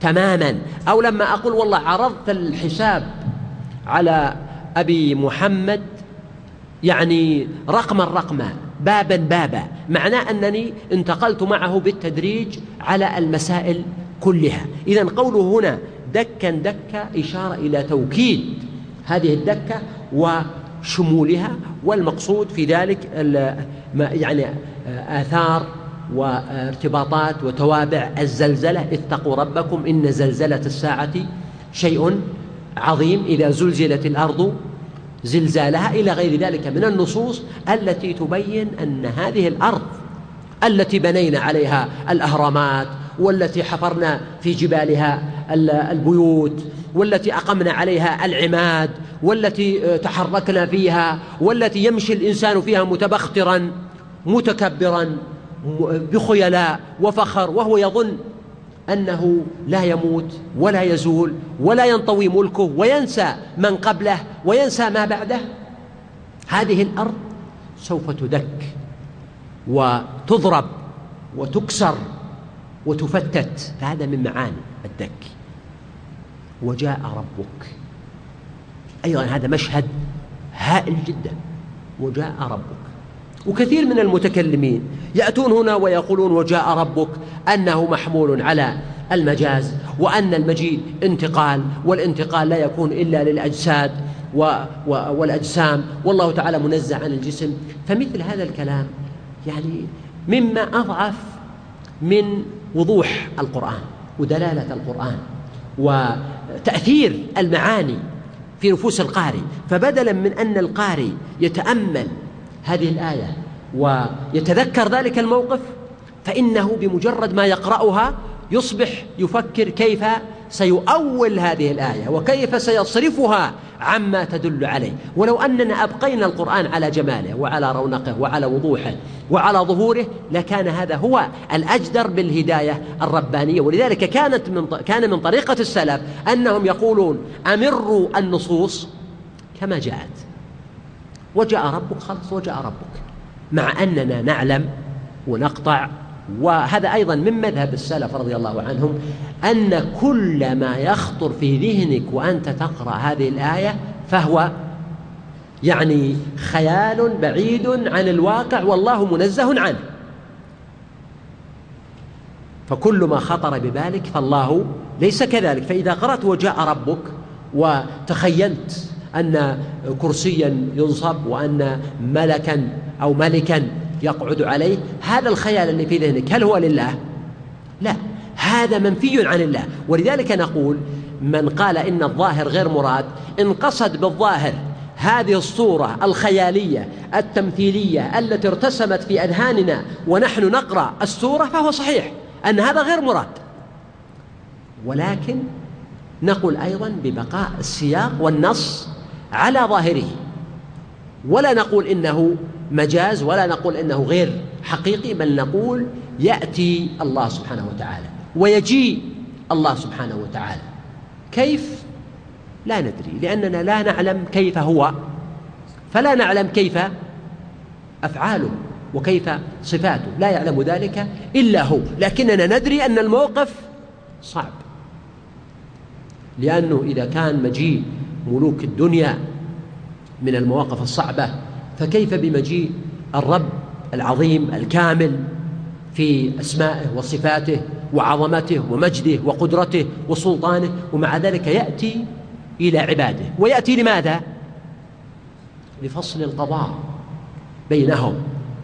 تماما. أو لما أقول والله عرضت الحساب على أبي محمد يعني رقما رقما بابا بابا معناه أنني انتقلت معه بالتدريج على المسائل كلها. إذا قوله هنا دكا دكا إشارة إلى توكيد هذه الدكة وشمولها والمقصود في ذلك يعني آثار وارتباطات وتوابع. الزلزلة اتقوا ربكم إن زلزلة الساعة شيء عظيم إذا زلزلت الأرض زلزالها إلى غير ذلك من النصوص التي تبين أن هذه الأرض التي بنينا عليها الأهرامات والتي حفرنا في جبالها البيوت والتي أقمنا عليها العماد والتي تحركنا فيها والتي يمشي الإنسان فيها متبخترا متكبرا بخيلاء وفخر وهو يظن أنه لا يموت ولا يزول ولا ينطوي ملكه وينسى من قبله وينسى ما بعده. هذه الأرض سوف تدك وتضرب وتكسر وتفتت. فهذا من معاني الدك. وجاء ربك. أيضا هذا مشهد هائل جدا. وجاء ربك. وكثير من المتكلمين يأتون هنا ويقولون وجاء ربك أنه محمول على المجاز وأن المجيء انتقال والانتقال لا يكون إلا للأجساد و و والأجسام والله تعالى منزه عن الجسم فمثل هذا الكلام يعني مما أضعف من وضوح القرآن ودلالة القرآن وتأثير المعاني في نفوس القارئ فبدلا من أن القارئ يتأمل هذه الآية. ويتذكر ذلك الموقف فإنه بمجرد ما يقرأها يصبح يفكر كيف سيؤول هذه الآية وكيف سيصرفها عما تدل عليه. ولو أننا أبقينا القرآن على جماله وعلى رونقه وعلى وضوحه وعلى ظهوره لكان هذا هو الأجدر بالهداية الربانية. ولذلك كانت من كان من طريقة السلف أنهم يقولون أمروا النصوص كما جاءت. وجاء ربك خلص وجاء ربك. مع أننا نعلم ونقطع وهذا أيضا من مذهب السلف رضي الله عنهم أن كل ما يخطر في ذهنك وأنت تقرأ هذه الآية فهو يعني خيال بعيد عن الواقع والله منزه عنه. فكل ما خطر ببالك فالله ليس كذلك. فإذا قرأت وجاء ربك وتخيلت أن كرسيا ينصب وأن ملكا أو ملكا يقعد عليه هذا الخيال اللي في ذهنك هل هو لله؟ لا هذا منفي عن الله ولذلك نقول من قال إن الظاهر غير مراد إن قصد بالظاهر هذه الصورة الخيالية التمثيلية التي ارتسمت في أذهاننا ونحن نقرأ السورة فهو صحيح أن هذا غير مراد ولكن نقول أيضا ببقاء السياق والنص على ظاهره. ولا نقول إنه مجاز ولا نقول إنه غير حقيقي بل نقول يأتي الله سبحانه وتعالى ويجيء الله سبحانه وتعالى. كيف؟ لا ندري لأننا لا نعلم كيف هو. فلا نعلم كيف أفعاله وكيف صفاته. لا يعلم ذلك إلا هو. لكننا ندري أن الموقف صعب. لأنه إذا كان مجيء ملوك الدنيا من المواقف الصعبة فكيف بمجيء الرب العظيم الكامل في أسمائه وصفاته وعظمته ومجده وقدرته وسلطانه ومع ذلك يأتي إلى عباده ويأتي لماذا؟ لفصل القضاء بينهم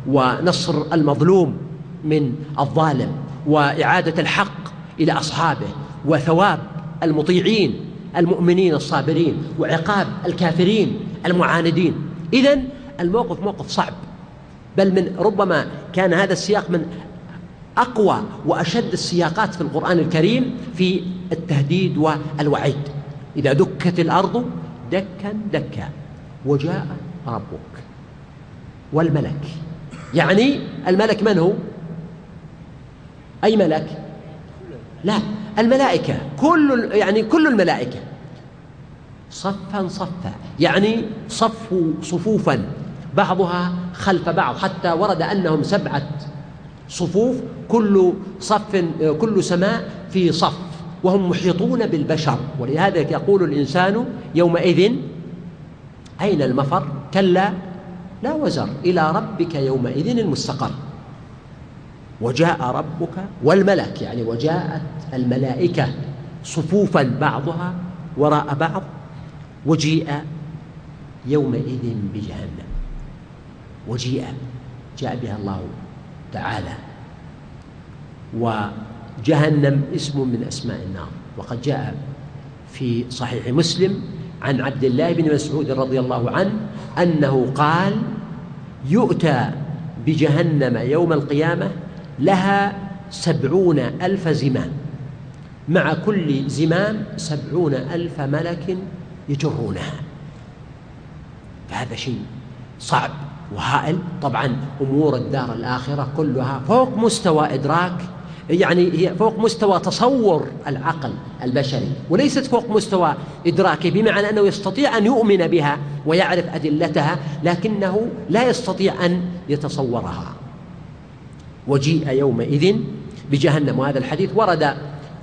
ونصر المظلوم من الظالم وإعادة الحق إلى أصحابه وثواب المطيعين المؤمنين الصابرين وعقاب الكافرين المعاندين. إذا الموقف موقف صعب بل من ربما كان هذا السياق من أقوى وأشد السياقات في القرآن الكريم في التهديد والوعيد. إذا دكت الأرض دكا دكا وجاء ربك والملك. يعني الملك من هو؟ أي ملك؟ لا الملائكة كل يعني كل الملائكة. صفا صفا يعني صفوا صفوفا بعضها خلف بعض حتى ورد أنهم سبعة صفوف كل صف كل سماء في صف وهم محيطون بالبشر. ولهذا يقول الإنسان يومئذ أين المفر؟ كلا لا وزر إلى ربك يومئذ المستقر. وجاء ربك والملك يعني وجاءت الملائكة صفوفا بعضها وراء بعض وجيء يومئذ بجهنم. وجيء جاء بها الله تعالى. وجهنم اسم من أسماء النار. وقد جاء في صحيح مسلم عن عبد الله بن مسعود رضي الله عنه أنه قال يؤتى بجهنم يوم القيامة لها سبعون ألف زمام. مع كل زمام سبعون ألف ملك يجرونها. فهذا شيء صعب وهائل. طبعا أمور الدار الآخرة كلها فوق مستوى إدراك يعني هي فوق مستوى تصور العقل البشري وليست فوق مستوى ادراكه بمعنى أنه يستطيع أن يؤمن بها ويعرف أدلتها لكنه لا يستطيع أن يتصورها. وجيء يومئذ بجهنم. وهذا الحديث ورد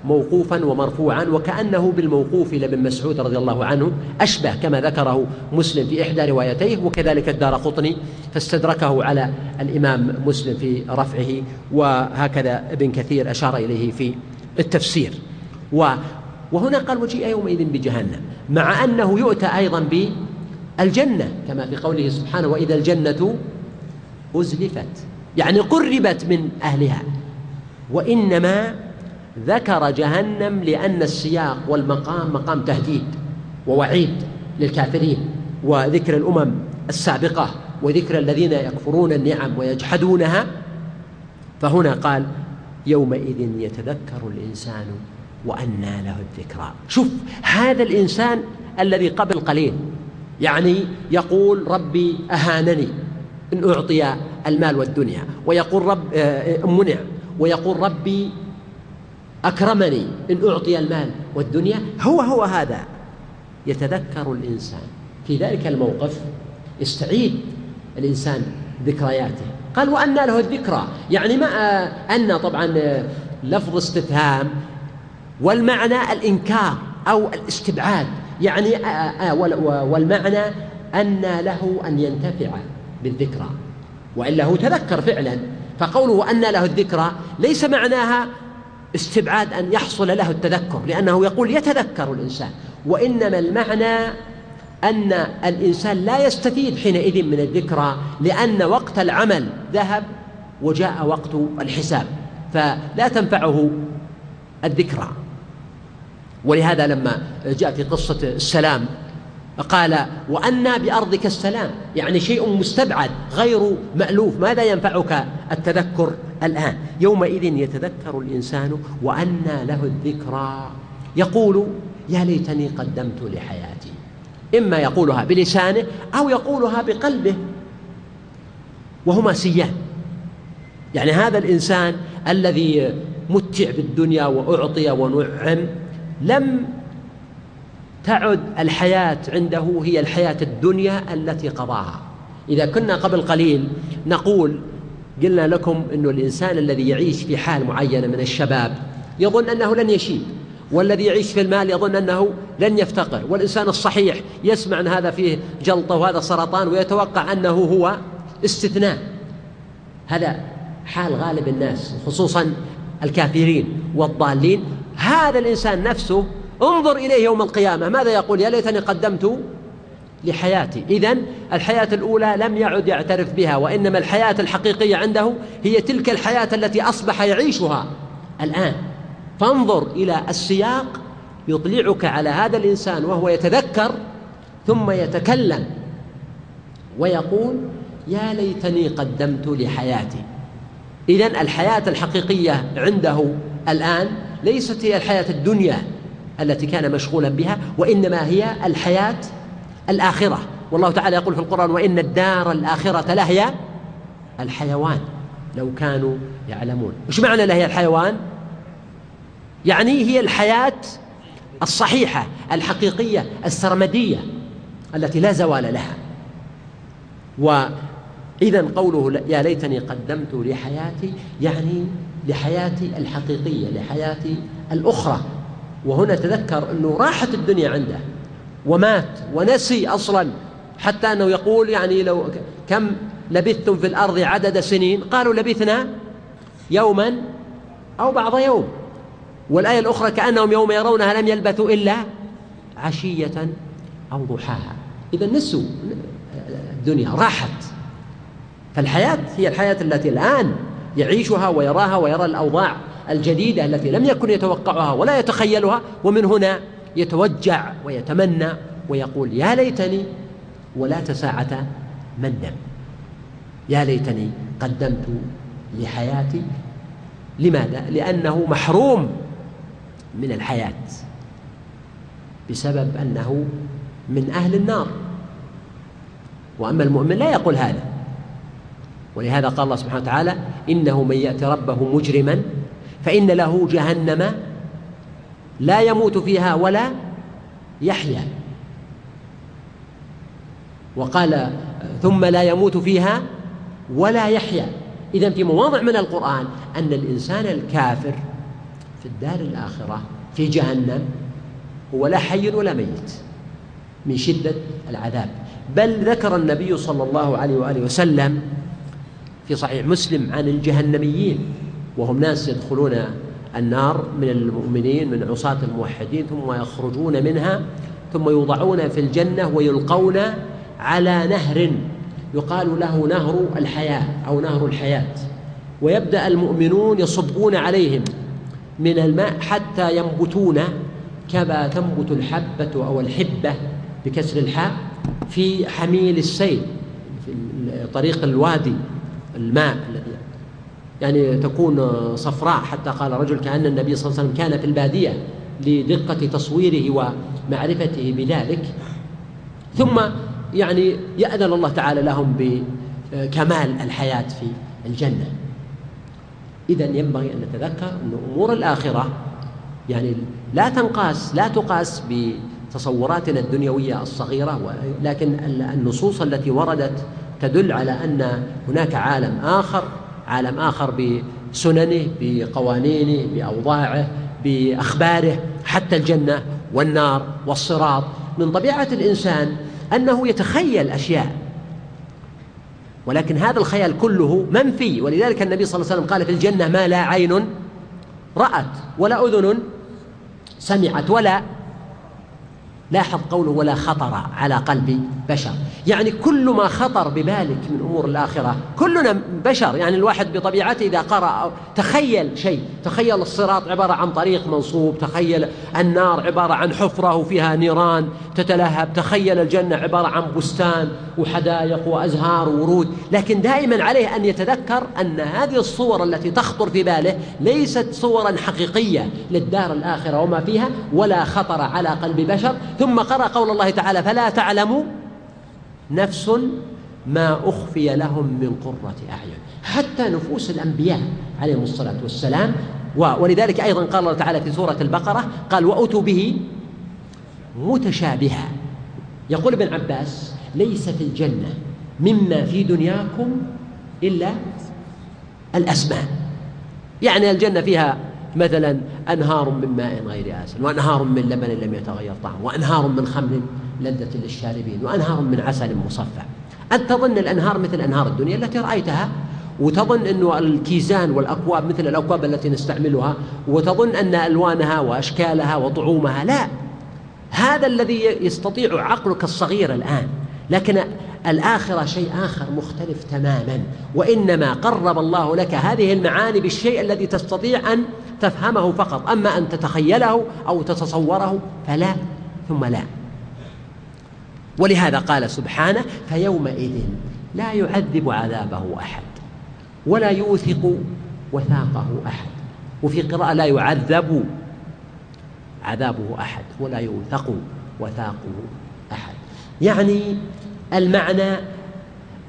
موقوفا ومرفوعا وكأنه بالموقوف إلى ابن مسعود رضي الله عنه أشبه كما ذكره مسلم في إحدى روايتيه وكذلك الدار قطني فاستدركه على الإمام مسلم في رفعه وهكذا ابن كثير أشار إليه في التفسير. وهنا قال وجيء يومئذ بجهنم مع أنه يؤتى أيضا بالجنة كما في قوله سبحانه وإذا الجنة أزلفت. يعني قربت من أهلها. وإنما ذكر جهنم لأن السياق والمقام مقام تهديد ووعيد للكافرين وذكر الأمم السابقة وذكر الذين يكفرون النعم ويجحدونها. فهنا قال يومئذ يتذكر الإنسان وأنى له الذكرى. شوف هذا الإنسان الذي قبل قليل يعني يقول ربي أهانني إن أعطي المال والدنيا. ويقول رب آه، منع. ويقول ربي أكرمني إن أعطي المال والدنيا. هو هو هذا. يتذكر الإنسان. في ذلك الموقف يستعيد الإنسان ذكرياته قال وأن له الذكرى. يعني ما أن طبعا لفظ استفهام والمعنى الإنكار أو الاستبعاد. يعني والمعنى أن له أن ينتفع بالذكرى. وإلا هو تذكر فعلا. فقوله أن له الذكرى ليس معناها استبعاد أن يحصل له التذكر لأنه يقول يتذكر الإنسان. وإنما المعنى أن الإنسان لا يستفيد حينئذ من الذكرى لأن وقت العمل ذهب وجاء وقت الحساب. فلا تنفعه الذكرى. ولهذا لما جاء في قصة السلام قال وأنا بأرضك السلام يعني شيء مستبعد غير مألوف. ماذا ينفعك التذكر الآن؟ يومئذ يتذكر الإنسان وأنى له الذكرى. يقول يا ليتني قدمت لحياتي. إما يقولها بلسانه أو يقولها بقلبه. وهما سيان. يعني هذا الإنسان الذي متع بالدنيا وأعطي ونعم لم تعد الحياة عنده هي الحياة الدنيا التي قضاها. إذا كنا قبل قليل نقول قلنا لكم أن الإنسان الذي يعيش في حال معينة من الشباب يظن أنه لن يشيب والذي يعيش في المال يظن أنه لن يفتقر. والإنسان الصحيح يسمع أن هذا فيه جلطة وهذا سرطان ويتوقع أنه هو استثناء. هذا حال غالب الناس خصوصا الكافرين والضالين. هذا الإنسان نفسه انظر إليه يوم القيامة. ماذا يقول؟ يا ليتني قدمت لحياتي. إذا الحياة الأولى لم يعد يعترف بها وإنما الحياة الحقيقية عنده هي تلك الحياة التي أصبح يعيشها الآن. فانظر إلى السياق يطلعك على هذا الإنسان وهو يتذكر ثم يتكلم ويقول يا ليتني قدمت لحياتي. إذا الحياة الحقيقية عنده الآن ليست هي الحياة الدنيا. التي كان مشغولا بها وإنما هي الحياة الآخرة. والله تعالى يقول في القرآن وإن الدار الآخرة لهي الحيوان. لو كانوا يعلمون. وش معنى لهي الحيوان؟ يعني هي الحياة الصحيحة الحقيقية السرمدية التي لا زوال لها. وإذا قوله يا ليتني قدمت لحياتي يعني لحياتي الحقيقية لحياتي الأخرى. وهنا تذكر أنه راحت الدنيا عنده ومات ونسي أصلا حتى أنه يقول يعني لو كم لبثتم في الأرض عدد سنين؟ قالوا لبثنا يوما أو بعض يوم. والآية الأخرى كأنهم يوم يرونها لم يلبثوا إلا عشية أو ضحاها. إذا نسوا الدنيا راحت. فالحياة هي الحياة التي الآن يعيشها ويراها ويرى الأوضاع. الجديدة التي لم يكن يتوقعها ولا يتخيلها ومن هنا يتوجع ويتمنى ويقول يا ليتني ولا تساعة مندم. يا ليتني قدمت لحياتي. لماذا؟ لأنه محروم من الحياة بسبب أنه من أهل النار. وأما المؤمن لا يقول هذا. ولهذا قال الله سبحانه وتعالى إنه من يأتي ربه مجرما فإن له جهنم لا يموت فيها ولا يحيا. وقال ثم لا يموت فيها ولا يحيا. إذا في مواضع من القرآن أن الإنسان الكافر في الدار الآخرة في جهنم هو لا حي ولا ميت من شدة العذاب. بل ذكر النبي صلى الله عليه وآله وسلم في صحيح مسلم عن الجهنميين. وهم ناس يدخلون النار من المؤمنين من عصاة الموحدين ثم يخرجون منها ثم يوضعون في الجنة ويلقون على نهر يقال له نهر الحياة أو نهر الحياة. ويبدأ المؤمنون يصبون عليهم من الماء حتى ينبتون كما تنبت الحبة أو الحبة بكسر الحاء في حميل السيل في طريق الوادي الماء يعني تكون صفراء حتى قال رجل كأن النبي صلى الله عليه وسلم كان في البادية لدقة تصويره ومعرفته بذلك. ثم يعني يأذن الله تعالى لهم بكمال الحياة في الجنة. إذا ينبغي أن نتذكر أن أمور الآخرة يعني لا تنقاس لا تقاس بتصوراتنا الدنيوية الصغيرة لكن النصوص التي وردت تدل على أن هناك عالم آخر عالم آخر بسننه بقوانينه بأوضاعه بأخباره حتى الجنة والنار والصراط. من طبيعة الإنسان أنه يتخيل أشياء ولكن هذا الخيال كله منفي. ولذلك النبي صلى الله عليه وسلم قال في الجنة ما لا عين رأت ولا أذن سمعت ولا لاحظ قوله ولا خطر على قلب بشر. يعني كل ما خطر ببالك من أمور الآخرة كلنا بشر. يعني الواحد بطبيعته إذا قرأ تخيل شيء تخيل الصراط عبارة عن طريق منصوب تخيل النار عبارة عن حفرة وفيها نيران تتلهب تخيل الجنة عبارة عن بستان وحدائق وأزهار وورود. لكن دائما عليه أن يتذكر أن هذه الصور التي تخطر في باله ليست صورا حقيقية للدار الآخرة وما فيها ولا خطر على قلب بشر. ثم قرأ قول الله تعالى فلا تعلم نفس ما أخفي لهم من قرة أعين. حتى نفوس الأنبياء عليهم الصلاة والسلام ولذلك أيضا قال الله تعالى في سورة البقرة قال وأتوا به متشابها. يقول ابن عباس ليس في الجنة مما في دنياكم إلا الأسماء. يعني الجنة فيها مثلا أنهار من ماء غير آسن وأنهار من لبن لم يتغير طعمه وأنهار من خمر لذة للشاربين وأنهار من عسل مصفى. أنت تظن الأنهار مثل أنهار الدنيا التي رأيتها؟ وتظن أنه الكيزان والأكواب مثل الأكواب التي نستعملها وتظن أن ألوانها وأشكالها وطعومها؟ لا. هذا الذي يستطيع عقلك الصغير الآن. لكن الآخرة شيء آخر مختلف تماما. وإنما قرب الله لك هذه المعاني بالشيء الذي تستطيع أن تفهمه فقط. أما أن تتخيله أو تتصوره فلا ثم لا. ولهذا قال سبحانه فيومئذ لا يعذب عذابه أحد ولا يوثق وثاقه أحد. وفي قراءة لا يعذب عذابه أحد ولا يوثق وثاقه أحد. يعني المعنى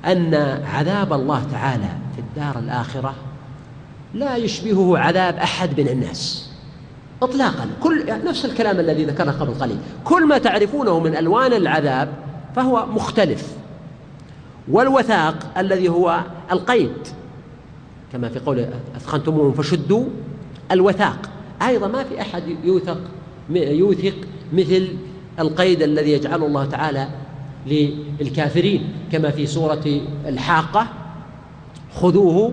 أن عذاب الله تعالى في الدار الآخرة لا يشبهه عذاب أحد من الناس. اطلاقا. كل نفس الكلام الذي ذكرنا قبل قليل. كل ما تعرفونه من ألوان العذاب فهو مختلف. والوثاق الذي هو القيد كما في قول أثخنتموهم فشدوا الوثاق. أيضا ما في أحد يوثق يوثق مثل القيد الذي يجعله الله تعالى للكافرين كما في سورة الحاقة خذوه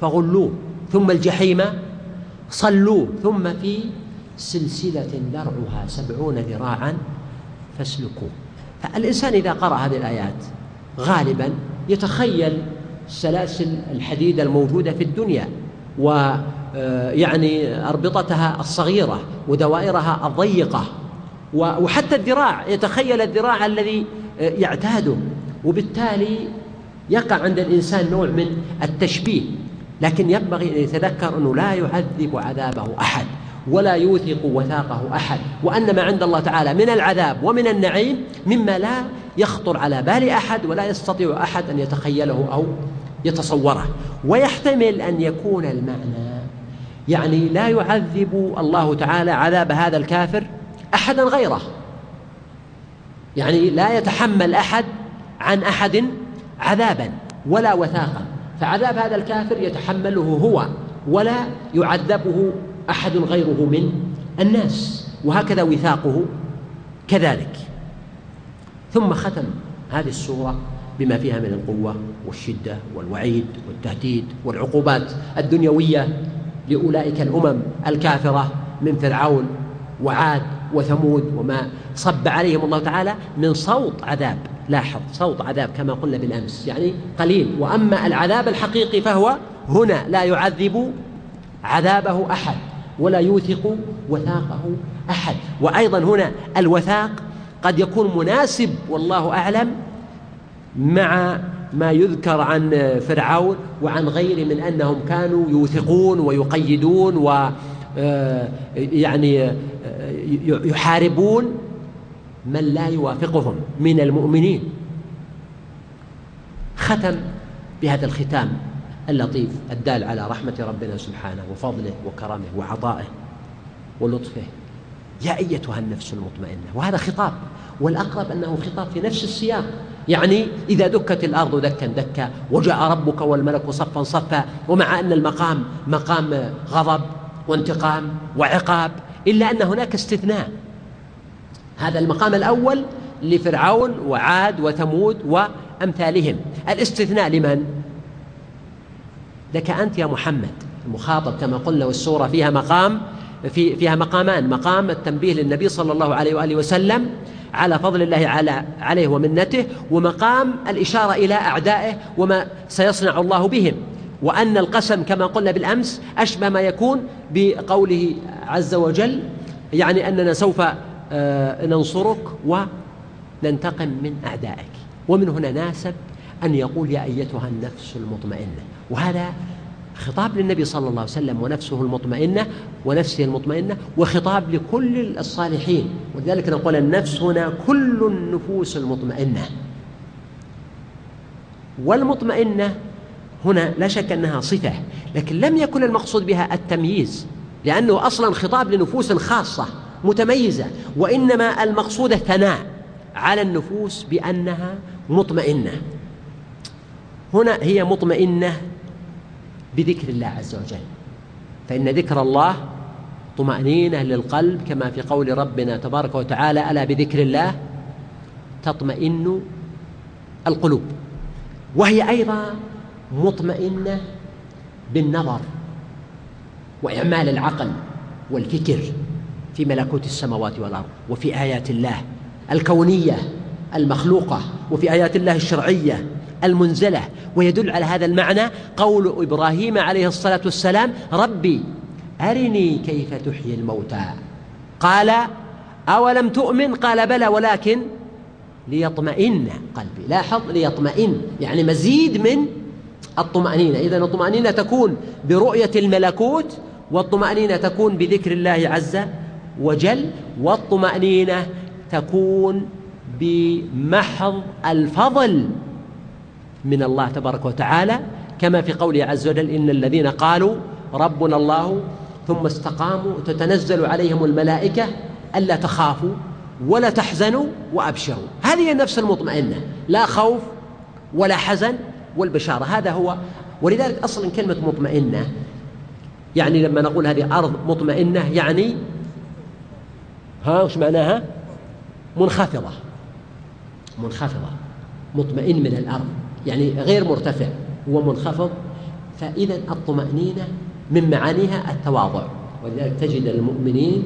فغلوه ثم الجحيم صلوه ثم في سلسلة ذرعها سبعون ذراعا فاسلكوه. فالإنسان إذا قرأ هذه الآيات غالبا يتخيل سلاسل الحديد الموجودة في الدنيا ويعني آه، أربطتها الصغيرة ودوائرها الضيقة وحتى الذراع يتخيل الذراع الذي يعتاده. وبالتالي يقع عند الإنسان نوع من التشبيه لكن ينبغي أن يتذكر أنه لا يعذب عذابه أحد ولا يوثق وثاقه أحد وأن ما عند الله تعالى من العذاب ومن النعيم مما لا يخطر على بال أحد ولا يستطيع أحد أن يتخيله أو يتصوره. ويحتمل أن يكون المعنى يعني لا يعذب الله تعالى عذاب هذا الكافر أحدا غيره. يعني لا يتحمل أحد عن أحد عذابا ولا وثاقا فعذاب هذا الكافر يتحمله هو ولا يعذبه أحد غيره من الناس وهكذا وثاقه كذلك. ثم ختم هذه السورة بما فيها من القوة والشدة والوعيد والتهديد والعقوبات الدنيوية لأولئك الأمم الكافرة من فرعون وعاد وثمود وما صب عليهم الله تعالى من صوت عذاب. لاحظ صوت عذاب كما قلنا بالأمس يعني قليل. وأما العذاب الحقيقي فهو هنا لا يعذب عذابه أحد ولا يوثق وثاقه أحد. وأيضا هنا الوثاق قد يكون مناسب والله أعلم مع ما يذكر عن فرعون وعن غيره من أنهم كانوا يوثقون ويقيدون و آه، يعني يحاربون من لا يوافقهم من المؤمنين. ختم بهذا الختام اللطيف الدال على رحمة ربنا سبحانه وفضله وكرمه وعطائه ولطفه. يا أيتها النفس المطمئنة. وهذا خطاب والأقرب أنه خطاب في نفس السياق. يعني إذا دكت الأرض دكا دكا وجاء ربك والملك صفا صفا ومع أن المقام مقام غضب وانتقام وعقاب إلا أن هناك استثناء. هذا المقام الأول لفرعون وعاد وثمود وأمثالهم. الاستثناء لمن؟ لك أنت يا محمد المخاطب كما قلنا والسورة فيها مقام في فيها مقامان مقام التنبيه للنبي صلى الله عليه وآله وسلم على فضل الله على عليه ومنته ومقام الإشارة إلى أعدائه وما سيصنع الله بهم. وأن القسم كما قلنا بالأمس أشبه ما يكون بقوله عز وجل يعني أننا سوف آه، ننصرك وننتقم من أعدائك. ومن هنا ناسب أن يقول يا أيتها النفس المطمئنة. وهذا خطاب للنبي صلى الله عليه وسلم ونفسه المطمئنة ونفسه المطمئنة وخطاب لكل الصالحين. ولذلك نقول النفس هنا كل النفوس المطمئنة. والمطمئنة هنا لا شك أنها صفة لكن لم يكن المقصود بها التمييز لأنه أصلا خطاب لنفوس خاصة متميزة وإنما المقصود الثناء على النفوس بأنها مطمئنة. هنا هي مطمئنة بذكر الله عز وجل فإن ذكر الله طمأنينة للقلب كما في قول ربنا تبارك وتعالى ألا بذكر الله تطمئن القلوب. وهي أيضا مطمئنة بالنظر وإعمال العقل والفكر في ملكوت السماوات والأرض وفي آيات الله الكونية المخلوقة وفي آيات الله الشرعية المنزلة. ويدل على هذا المعنى قول إبراهيم عليه الصلاة والسلام ربي أرني كيف تحيي الموتى قال أولم تؤمن؟ قال بلى ولكن ليطمئن قلبي لاحظ ليطمئن يعني مزيد من الطمأنينة. إذا الطمأنينة تكون برؤية الملكوت والطمأنينة تكون بذكر الله عز وجل والطمأنينة تكون بمحض الفضل من الله تبارك وتعالى. كما في قوله عز وجل إن الذين قالوا ربنا الله ثم استقاموا تتنزل عليهم الملائكة ألا تخافوا ولا تحزنوا وأبشروا. هذه النفس المطمئنة. لا خوف ولا حزن والبشارة هذا هو. ولذلك أصلا كلمة مطمئنة. يعني لما نقول هذه أرض مطمئنة يعني ها وش معناها؟ منخفضة. منخفضة. مطمئن من الأرض. يعني غير مرتفع. ومنخفض فإذا الطمأنينة من معانيها التواضع. ولذلك تجد المؤمنين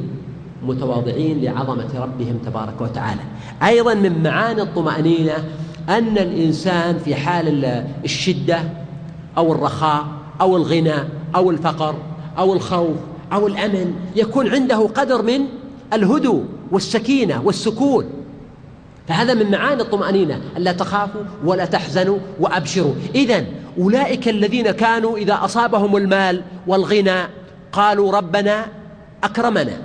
متواضعين لعظمة ربهم تبارك وتعالى. أيضا من معاني الطمأنينة أن الإنسان في حال الشدة أو الرخاء أو الغنى أو الفقر أو الخوف أو الأمن يكون عنده قدر من الهدوء والسكينة والسكون. فهذا من معاني الطمأنينة ألا تخافوا ولا تحزنوا وأبشروا. إذا أولئك الذين كانوا إذا أصابهم المال والغنى قالوا ربنا أكرمنا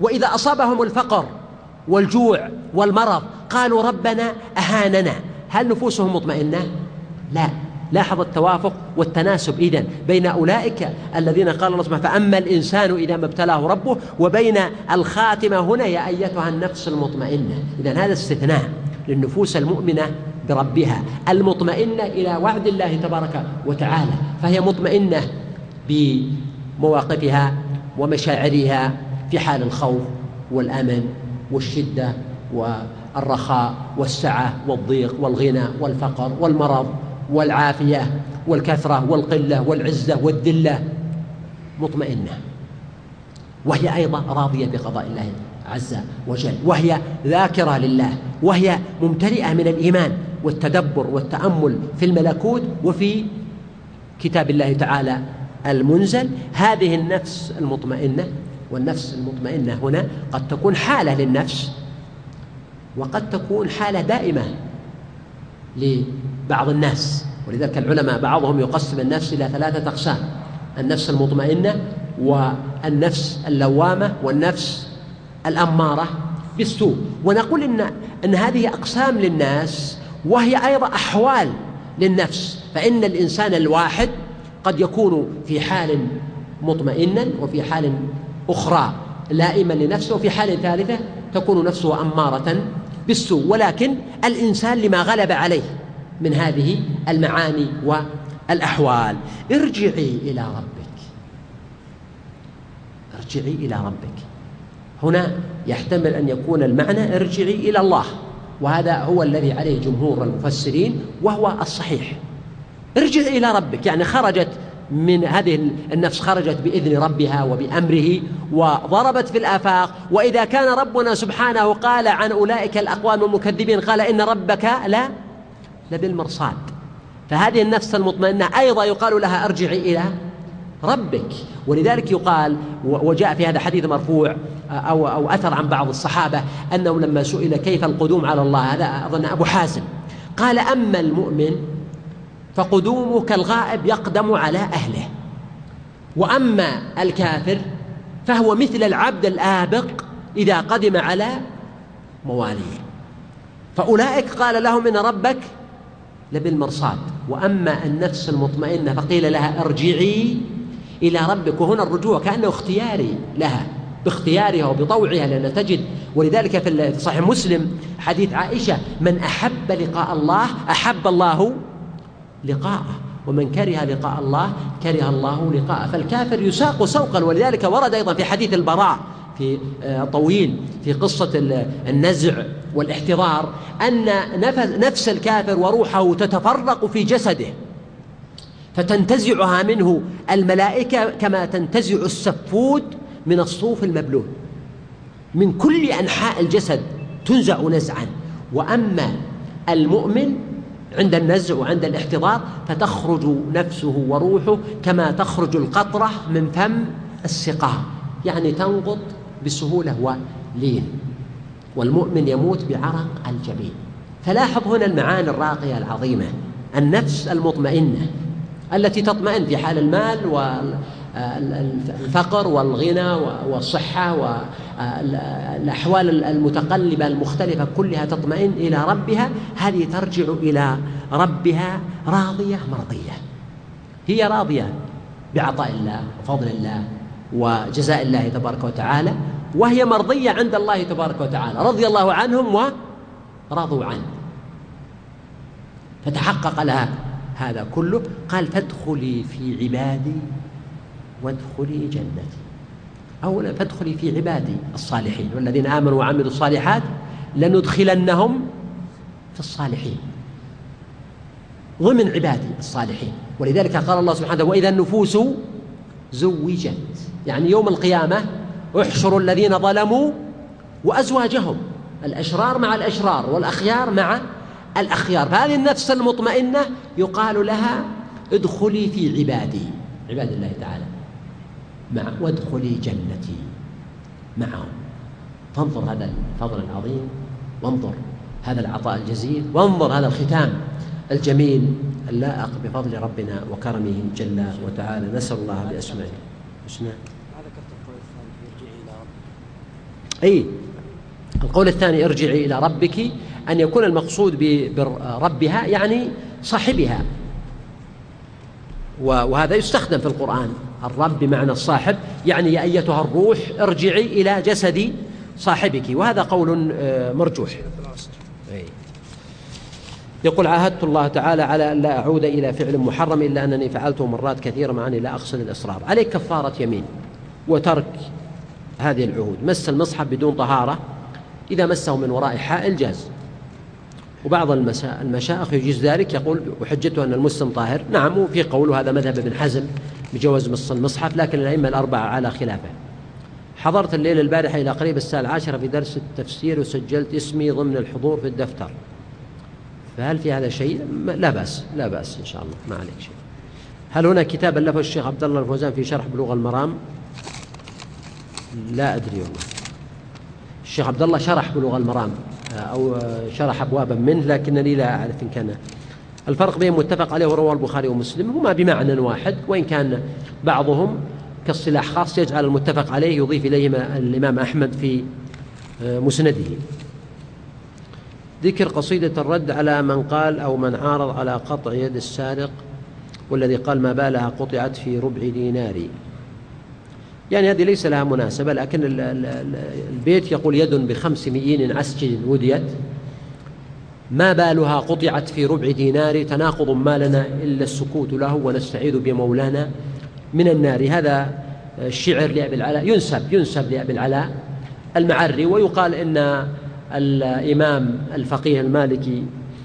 وإذا أصابهم الفقر والجوع والمرض قالوا ربنا أهاننا. هل نفوسهم مطمئنة؟ لا. لاحظ التوافق والتناسب. إذن بين أولئك الذين قال الله سبحانه فأما الإنسان إذا ما ابتلاه ربه وبين الخاتمة هنا يا أيتها النفس المطمئنة. إذا هذا استثناء للنفوس المؤمنة بربها المطمئنة إلى وعد الله تبارك وتعالى فهي مطمئنة بمواقفها ومشاعرها في حال الخوف والأمن والشدة والرخاء والسعة والضيق والغنى والفقر والمرض والعافية والكثرة والقلة والعزة والذلة مطمئنة. وهي أيضا راضية بقضاء الله عز وجل. وهي ذاكرة لله. وهي ممتلئة من الإيمان والتدبر والتأمل في الملكوت وفي كتاب الله تعالى المنزل. هذه النفس المطمئنة والنفس المطمئنة هنا قد تكون حالة للنفس وقد تكون حالة دائمة لبعض الناس. ولذلك العلماء بعضهم يقسم النفس إلى ثلاثة أقسام النفس المطمئنة والنفس اللوامة والنفس الأمارة بالسوء. ونقول إن أن هذه أقسام للناس وهي أيضا أحوال للنفس. فإن الإنسان الواحد قد يكون في حال مطمئنا وفي حال أخرى لائما لنفسه وفي حال ثالثة تكون نفسه أمارة بالسوء ولكن الإنسان لما غلب عليه من هذه المعاني والأحوال. ارجعي إلى ربك. ارجعي إلى ربك. هنا يحتمل أن يكون المعنى ارجعي إلى الله وهذا هو الذي عليه جمهور المفسرين وهو الصحيح. ارجع إلى ربك يعني خرجت من هذه النفس خرجت بإذن ربها وبأمره وضربت في الآفاق. وإذا كان ربنا سبحانه قال عن أولئك الأقوام المكذبين قال إن ربك لا لبالمرصاد. فهذه النفس المطمئنة أيضا يقال لها ارجعي إلى ربك. ولذلك يقال وجاء في هذا حديث مرفوع أو, أو أثر عن بعض الصحابة أنه لما سئل كيف القدوم على الله هذا أظن أبو حازم. قال أما المؤمن فقدومه كالغائب يقدم على أهله. وأما الكافر فهو مثل العبد الآبق إذا قدم على مواليه. فأولئك قال لهم إن ربك لبالمرصاد. وأما النفس المطمئنة فقيل لها ارجعي إلى ربك. وهنا الرجوع كأنه اختياري لها باختيارها وبطوعها لأن تجد. ولذلك في صحيح مسلم حديث عائشة من أحب لقاء الله أحب الله لقاءه ومن كره لقاء الله كره الله لقاءه. فالكافر يساق سوقا ولذلك ورد أيضا في حديث البراء في آه، طويل في قصة النزع والاحتضار أن نفس الكافر وروحه تتفرق في جسده فتنتزعها منه الملائكة كما تنتزع السفود من الصوف المبلول. من كل أنحاء الجسد تنزع نزعا. وأما المؤمن عند النزع وعند الاحتضار فتخرج نفسه وروحه كما تخرج القطرة من فم السقاء يعني تنقض بسهولة ولين. والمؤمن يموت بعرق الجبين. فلاحظ هنا المعاني الراقية العظيمة. النفس المطمئنة التي تطمئن في حال المال والفقر والغنى والصحة والأحوال المتقلبة المختلفة كلها تطمئن إلى ربها هذه ترجع إلى ربها راضية مرضية. هي راضية بعطاء الله وفضل الله وجزاء الله تبارك وتعالى وهي مرضية عند الله تبارك وتعالى. رضي الله عنهم ورضوا عنه. فتحقق لها هذا كله قال فادخلي في عبادي وادخلي جنتي. أولا فادخلي في عبادي الصالحين. والذين آمنوا وعملوا الصالحات لندخلنهم في الصالحين. ضمن عبادي الصالحين. ولذلك قال الله سبحانه وإذا النفوس زوجت. يعني يوم القيامة احشروا الذين ظلموا وأزواجهم. الأشرار مع الأشرار والأخيار مع الأخيار. فهذه النفس المطمئنة يقال لها ادخلي في عبادي. عباد الله تعالى. مع وادخلي جنتي معهم. فانظر هذا الفضل العظيم وانظر هذا العطاء الجزيل وانظر هذا الختام الجميل اللائق بفضل ربنا وكرمه جل وتعالى. نسأل الله بأسمائه. الحسنى أي القول الثاني ارجعي إلى ربك أن يكون المقصود بربها يعني صاحبها. وهذا يستخدم في القرآن. الرب بمعنى الصاحب يعني يا أيتها الروح ارجعي إلى جسد صاحبك وهذا قول آه، مرجوح. يقول عاهدت الله تعالى على أن لا أعود إلى فعل محرم إلا أنني فعلته مرات كثيرة مع أني لا أقصد الإصرار. عليك كفارة يمين وترك هذه العهود. مس المصحف بدون طهارة إذا مسه من وراء حائل جاز وبعض المشائخ يجيز ذلك يقول وحجته أن المسلم طاهر. نعم وفي قول هذا مذهب ابن حزم بجواز مص المصحف لكن الأئمة الأربعة على خلافه. حضرت الليلة البارحة إلى قريب الساعة العاشرة في درس التفسير وسجلت اسمي ضمن الحضور في الدفتر. فهل في هذا شيء؟ لا بأس لا بأس إن شاء الله ما عليك شيء. هل هنا كتاب ألفه الشيخ عبد الله الفوزان في شرح بلوغ المرام؟ لا أدري والله. الشيخ عبد الله شرح بلوغ المرام. أو شرح أبوابا منه لكنني لا أعرف إن كان الفرق بين متفق عليه ورواه البخاري ومسلم. هما بمعنى واحد وإن كان بعضهم كاصطلاح خاص يجعل المتفق عليه يضيف إليه الإمام أحمد في آه، مسنده. ذكر قصيدة الرد على من قال أو من عارض على قطع يد السارق والذي قال ما بالها قطعت في ربع دينار يعني هذه ليس لها مناسبة لكن البيت يقول يد بخمس مئين عسج وديت. ما بالها قطعت في ربع دينار تناقض ما لنا إلا السكوت له ونستعيذ بمولانا من النار. هذا الشعر لأبي العلاء ينسب ينسب لأبي العلاء المعري ويقال إن الإمام الفقيه المالكي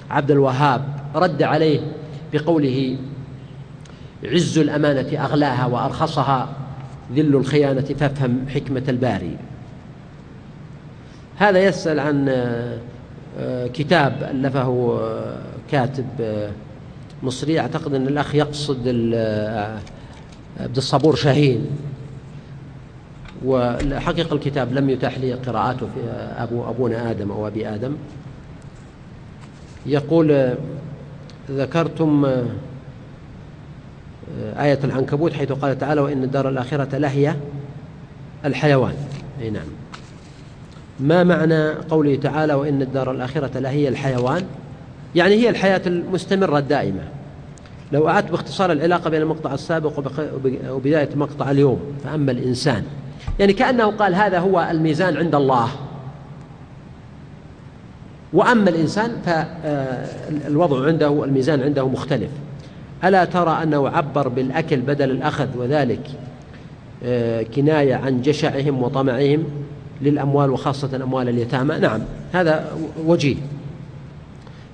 عبد الوهاب رد عليه بقوله عز الأمانة أغلاها وأرخصها ذل الخيانة فافهم حكمة الباري. هذا يسأل عن آه، كتاب ألفه آه، كاتب آه، مصري. أعتقد أن الأخ يقصد عبد الصبور شاهين. وحقيقة الكتاب لم يتاح لي قراءته في أبو أبونا آدم أو أبي آدم. يقول ذكرتم آية العنكبوت حيث قال تعالى وإن الدار الآخرة لهي الحيوان. أي نعم. ما معنى قوله تعالى وإن الدار الآخرة لهي الحيوان؟ يعني هي الحياة المستمرة الدائمة. لو أعدت باختصار العلاقة بين المقطع السابق وبداية مقطع اليوم فأما الإنسان يعني كأنه قال هذا هو الميزان عند الله. وأما الإنسان فالوضع عنده الميزان عنده مختلف. ألا ترى أنه عبر بالأكل بدل الأخذ وذلك آه، كناية عن جشعهم وطمعهم للأموال وخاصة أموال اليتامى؟ نعم هذا وجيه.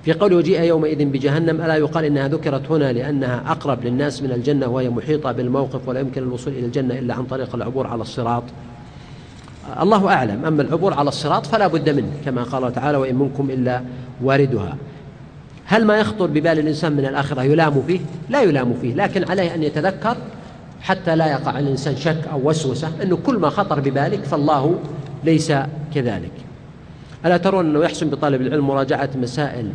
في قول وجيء يومئذ بجهنم ألا يقال إنها ذكرت هنا لأنها أقرب للناس من الجنة وهي محيطة بالموقف ولا يمكن الوصول إلى الجنة إلا عن طريق العبور على الصراط. الله أعلم أما العبور على الصراط فلا بد منه كما قال تعالى وإن منكم إلا واردها هل ما يخطر ببال الإنسان من الآخرة يلام فيه؟ لا يلام فيه لكن عليه أن يتذكر حتى لا يقع الإنسان شك أو وسوسة أنه كل ما خطر ببالك فالله ليس كذلك. ألا ترون أنه يحسن بطالب العلم مراجعة مسائل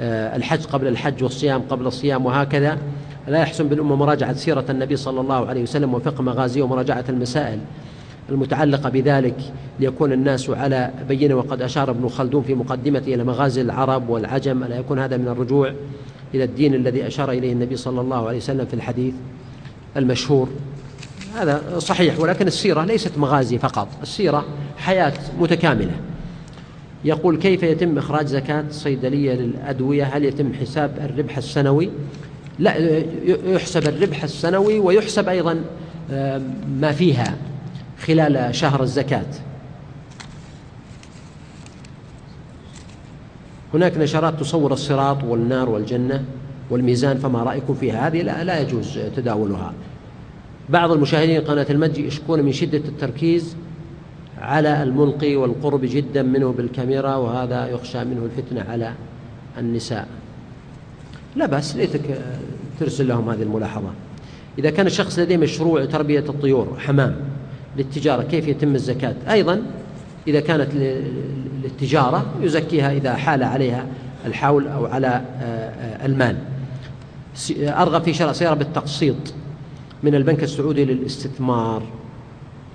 آه، الحج قبل الحج والصيام قبل الصيام وهكذا؟ لا يحسن بالأمة مراجعة سيرة النبي صلى الله عليه وسلم وفقه مغازيه ومراجعة المسائل. المتعلقة بذلك ليكون الناس على بينة. وقد أشار ابن خلدون في مقدمته إلى مغازي العرب والعجم ألا يكون هذا من الرجوع إلى الدين الذي أشار إليه النبي صلى الله عليه وسلم في الحديث المشهور. هذا صحيح ولكن السيرة ليست مغازي فقط السيرة حياة متكاملة. يقول كيف يتم إخراج زكاة الصيدلية للأدوية؟ هل يتم حساب الربح السنوي؟ لا يحسب الربح السنوي ويحسب أيضا ما فيها. خلال شهر الزكاة. هناك نشرات تصور الصراط والنار والجنة والميزان فما رأيكم فيها؟ هذه لا, لا يجوز تداولها. بعض المشاهدين قناة المجد يشكون من شدة التركيز على الملقي والقرب جدا منه بالكاميرا وهذا يخشى منه الفتنة على النساء. لا بأس ليتك ترسل لهم هذه الملاحظة. إذا كان الشخص لديه مشروع تربية الطيور حمام للتجارة كيف يتم الزكاة؟ أيضا إذا كانت للتجارة يزكيها إذا حال عليها الحول أو على آه، آه، المال. أرغب في شراء سيارة بالتقسيط من البنك السعودي للاستثمار.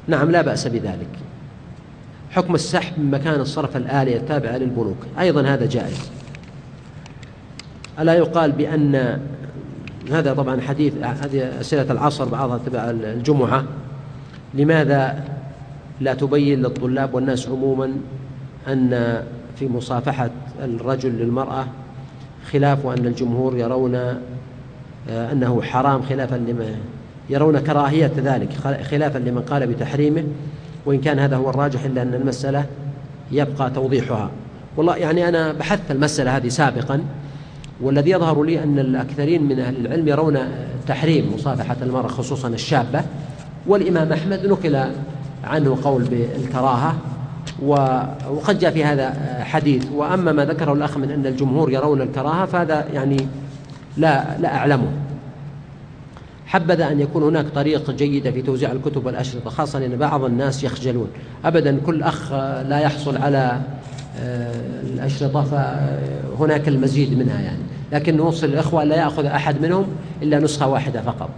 نعم لا بأس بذلك. حكم السحب من مكان الصرف الآلي التابعة للبنوك. أيضا هذا جائز. ألا يقال بأن هذا طبعا حديث هذه أسئلة العصر بعضها تبع الجمعة. لماذا لا تبين للطلاب والناس عموما أن في مصافحة الرجل للمرأة خلاف وأن الجمهور يرون آه، أنه حرام خلافا لما يرون كراهية ذلك خلافا لمن قال بتحريمه وإن كان هذا هو الراجح إلا أن المسألة يبقى توضيحها. والله يعني أنا بحثت المسألة هذه سابقا والذي يظهر لي أن الأكثرين من أهل العلم يرون تحريم مصافحة المرأة خصوصا الشابة. والإمام أحمد نقل عنه قول بالكراهة وقد جاء في هذا حديث. وأما ما ذكره الأخ من أن الجمهور يرون الكراهة فهذا يعني لا لا أعلمه. حبذا أن يكون هناك طريقة جيدة في توزيع الكتب والأشرطة خاصة لأن بعض الناس يخجلون. أبدا كل أخ لا يحصل على آه، الأشرطة فهناك المزيد منها يعني. لكن نوصل الإخوة لا يأخذ أحد منهم إلا نسخة واحدة فقط.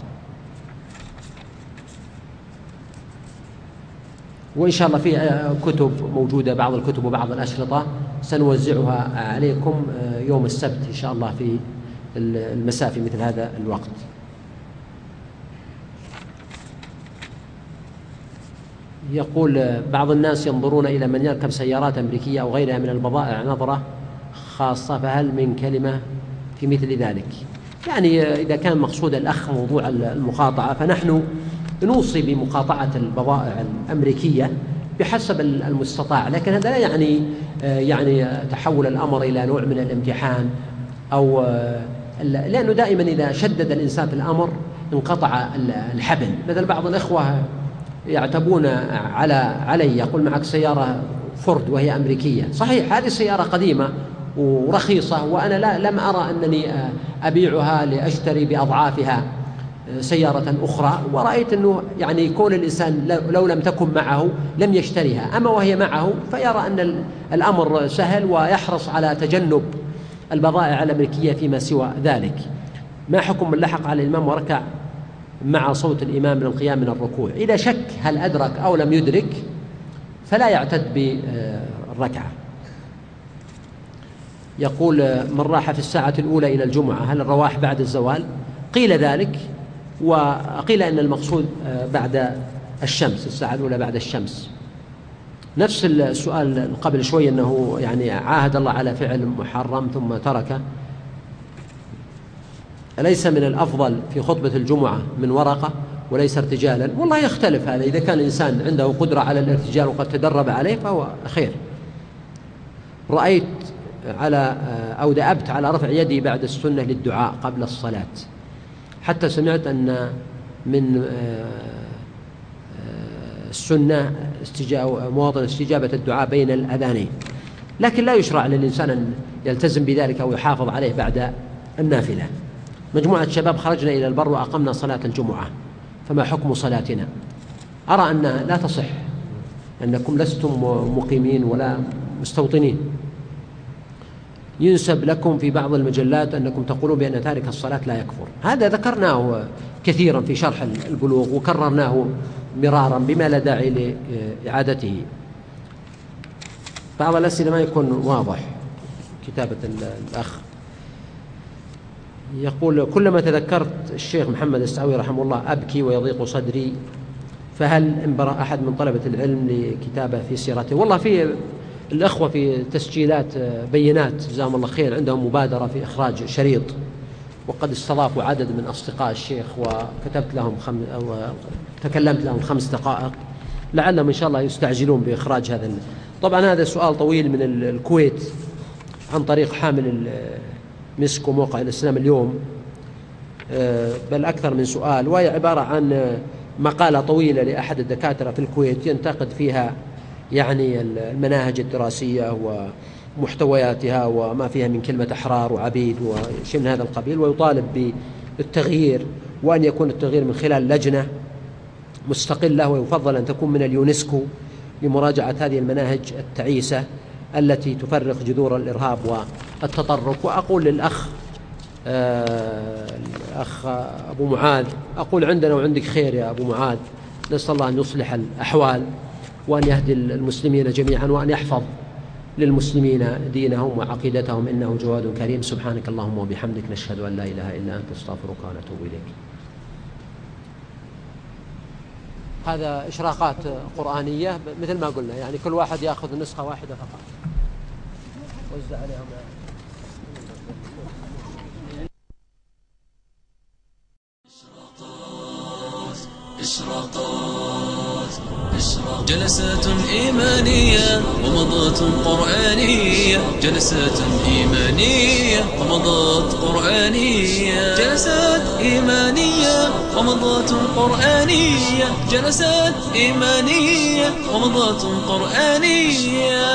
وإن شاء الله في آه، كتب موجودة بعض الكتب وبعض الأشرطة سنوزعها عليكم آه، يوم السبت إن شاء الله في المساء في مثل هذا الوقت. يقول بعض الناس ينظرون إلى من يركب سيارات أمريكية أو غيرها من البضائع نظرة خاصة فهل من كلمة في مثل ذلك؟ يعني إذا كان مقصود الأخ موضوع المقاطعة فنحن نوصي بمقاطعة البضائع الأمريكية بحسب المستطاع. لكن هذا لا يعني يعني تحول الأمر إلى نوع من الامتحان أو لأنه دائما إذا شدد الإنسان في الأمر انقطع الحبل. مثل بعض الإخوة يعتبون على علي يقول معك سيارة فورد وهي أمريكية. صحيح هذه سيارة قديمة ورخيصة وأنا لا لم أرى أنني أبيعها لأشتري بأضعافها. سيارة أخرى ورأيت أنه يعني كون الإنسان لو لم تكن معه لم يشتريها. أما وهي معه فيرى أن الأمر سهل ويحرص على تجنب البضائع الأمريكية فيما سوى ذلك. ما حكم من لحق على الإمام وركع مع صوت الإمام من القيام من الركوع؟ إذا شك هل أدرك أو لم يدرك فلا يعتد بالركعة. يقول من راح في الساعة الأولى إلى الجمعة هل الرواح بعد الزوال؟ قيل ذلك. وقيل أن المقصود بعد الشمس الساعة الأولى بعد الشمس. نفس السؤال قبل شوي أنه يعني عاهد الله على فعل محرم ثم تركه. أليس من الأفضل في خطبة الجمعة من ورقة وليس ارتجالا؟ والله يختلف هذا. إذا كان الإنسان عنده قدرة على الارتجال وقد تدرب عليه فهو خير. رأيت على أو دأبت على رفع يدي بعد السنة للدعاء قبل الصلاة. حتى سمعت أن من السنة مواطن استجابة الدعاء بين الأذانين. لكن لا يشرع للإنسان أن يلتزم بذلك أو يحافظ عليه بعد النافلة. مجموعة شباب خرجنا إلى البر وأقمنا صلاة الجمعة. فما حكم صلاتنا؟ أرى أن لا تصح أنكم لستم مقيمين ولا مستوطنين. ينسب لكم في بعض المجلات أنكم تقولون بأن تارك الصلاة لا يكفر. هذا ذكرناه كثيرا في شرح البلوغ وكررناه مرارا بما لا داعي لإعادته. بعض الأسئلة ما يكون واضح. كتابة الأخ. يقول كلما تذكرت الشيخ محمد السعوي رحمه الله أبكي ويضيق صدري فهل انبرأ أحد من طلبة العلم لكتابة في سيرته؟ والله في الأخوة في تسجيلات بينات جزاهم الله خير عندهم مبادرة في إخراج شريط. وقد استضافوا عدد من أصدقاء الشيخ وكتبت لهم خم أو تكلمت لهم خمس دقائق. لعلهم إن شاء الله يستعجلون بإخراج هذا طبعا هذا سؤال طويل من الكويت عن طريق حامل مسك وموقع الإسلام اليوم. آه، بل أكثر من سؤال وهي عبارة عن مقالة طويلة لأحد الدكاترة في الكويت ينتقد فيها يعني المناهج الدراسية ومحتوياتها وما فيها من كلمة أحرار وعبيد وشيء من هذا القبيل ويطالب بالتغيير وأن يكون التغيير من خلال لجنة مستقلة ويفضل أن تكون من اليونسكو لمراجعة هذه المناهج التعيسة التي تفرق جذور الإرهاب والتطرف وأقول للأخ آه، الأخ أبو معاذ أقول عندنا وعندك خير يا أبو معاذ نسأل الله أن يصلح الأحوال. وأن يهدي المسلمين جميعا وأن يحفظ للمسلمين دينهم وعقيدتهم. إنه جواد كريم. سبحانك اللهم وبحمدك نشهد أن لا إله إلا أنت أستغفرك ونتوب إليك. هذا إشراقات قرآنية مثل ما قلنا يعني كل واحد يأخذ نسخة واحدة فقط. وزع عليهم. إشراقات جلسات إيمانية ومضات قرآنية. جلسات إيمانية ومضات قرآنية. جلسات إيمانية ومضات قرآنية. جلسات إيمانية ومضات قرآنية.